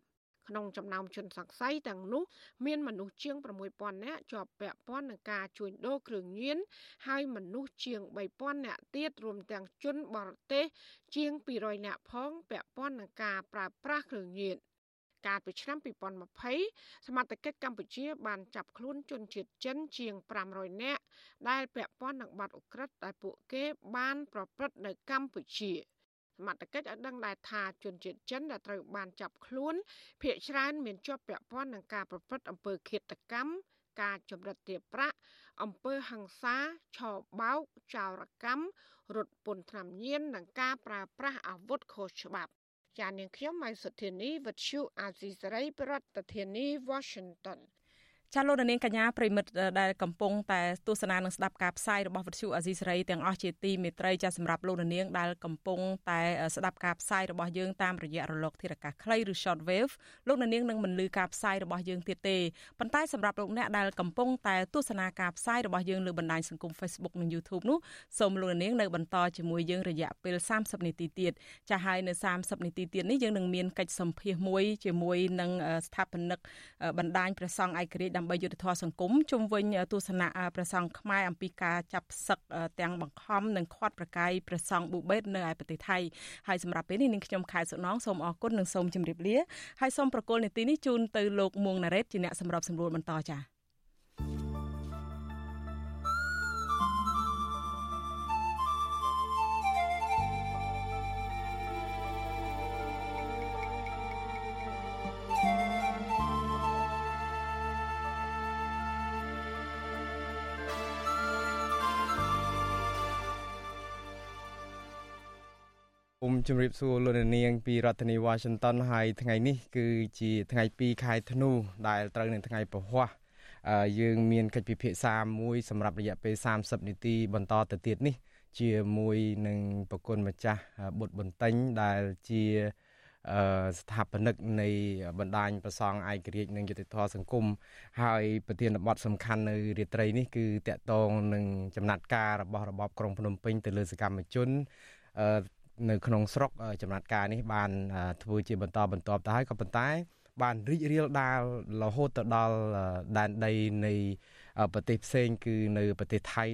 ក្នុងចំណោមជនសង្ស័យទាំងនោះមានមនុស្សជាង6000នាក់ជាប់ពាក់ព័ន្ធនឹងការជួញដូរគ្រឿងញៀនហើយមនុស្សជាង3000នាក់ទៀតរួមទាំងជនបរទេសជាង200នាក់ផងពាក់ព័ន្ធនឹងការប្រើប្រាស់គ្រឿងញៀន កាលពីឆ្នាំ2020សមត្ថកិច្ចកម្ពុជា បានចាប់ខ្លួនជនជាតិចិនជាង500នាក់ដែលពាក់ព័ន្ធនឹងបទឧក្រិដ្ឋដែលពួកគេបានប្រព្រឹត្តនៅកម្ពុជាសមត្ថកិច្ចឲ្យដឹងដែរថាជនជាតិចិនដែលត្រូវបានចាប់ខ្លួនភ ieck ច្រើនមានជាប់ពាក់ព័ន្ធនឹងការប្រព្រឹត្តអំពើឃាតកម្មការចម្រិតទារប្រាក់អំពើហិង្សាឆោបោកចោរកម្មរត់ពន្ធថ្នាំញៀននិងការប្រើប្រាស់អាវុធខុសច្បាប់ ចានាងខ្ញុំម៉ៃសុធានីវិទ្យុអាស៊ីសេរីប្រធានាធិបតី Washington ចាលោកនាងកញ្ញាប្រិមិត្តដែលកំពុងតែទស្សនានិងស្ដាប់ការផ្សាយរបស់វិទ្យុអាស៊ីសេរីទាំងអស់ជាទីមេត្រីចាសម្រាប់លោកនាងដែលកំពុងតែស្ដាប់ការផ្សាយរបស់យើងតាមរយៈរលកធារកាសខ្លីឬ short wave លោកនាងនឹងមិនលឺការផ្សាយរបស់យើងទៀតទេប៉ុន្តែសម្រាប់លោកអ្នកដែលកំពុងតែទស្សនាការផ្សាយរបស់យើងលើបណ្ដាញសង្គម Facebook និង YouTube នោះសូមលោកនាងនៅបន្តជាមួយយើងរយៈពេល30នាទីទៀតចាហើយនៅ30នាទីទៀតនេះយើងនឹងមានកិច្ចសម្ភាសមួយជាមួយនឹងស្ថាបនិកបណ្ដាញព្រះសង្ឃឯករាជ្យដើម្បីយុទ្ធធម៌សង្គមជុំវិញទស្សនៈព្រះសង្ឃខ្មែរអំពីការចាប់សឹកទាំងបង្ខំនិងខាត់ប្រកាយព្រះសង្ឃប៊ូបេតនៅឯប្រទេសថៃហើយសម្រាប់ពេលនេះនាងខ្ញុំខែសុណងសូមអរគុណនិងសូមជម្រាបលាហើយសូមប្រកល់នីតិនេះជូនទៅលោកមួងណារ៉េតជាអ្នកសម្របសម្រួលបន្តចា៎ ជម្រាបសួរលោកនាងពីរដ្ឋធានី Washington ហើយថ្ងៃនេះគឺជាថ្ងៃ2ខែធ្នូដែលត្រូវនឹងថ្ងៃពហុយើងមានកិច្ចពិភាក្សាមួយសម្រាប់រយៈពេល30នាទីបន្តទៅទៀតនេះ ជាមួយនឹងប្រគុណម្ចាស់បុត្របន្ទិញដែលជាស្ថាបនិកនៃបណ្ដាញប្រសង់ឯករាជ្យនិងយុតិធធសង្គមហើយប្រធានបទសំខាន់នៅរាត្រីនេះគឺតកតងនឹងចំណាត់ការរបស់របបក្រុងភ្នំពេញទៅលើសកម្មជន នៅក្នុងស្រុកចំណាត់ការនេះបានធ្វើជាបន្តបន្ទាប់ទៅហើយក៏ប៉ុន្តែ បានរីករាលដាលរហូតទៅដល់ដែនដីនៃប្រទេសផ្សេងគឺនៅប្រទេសថៃ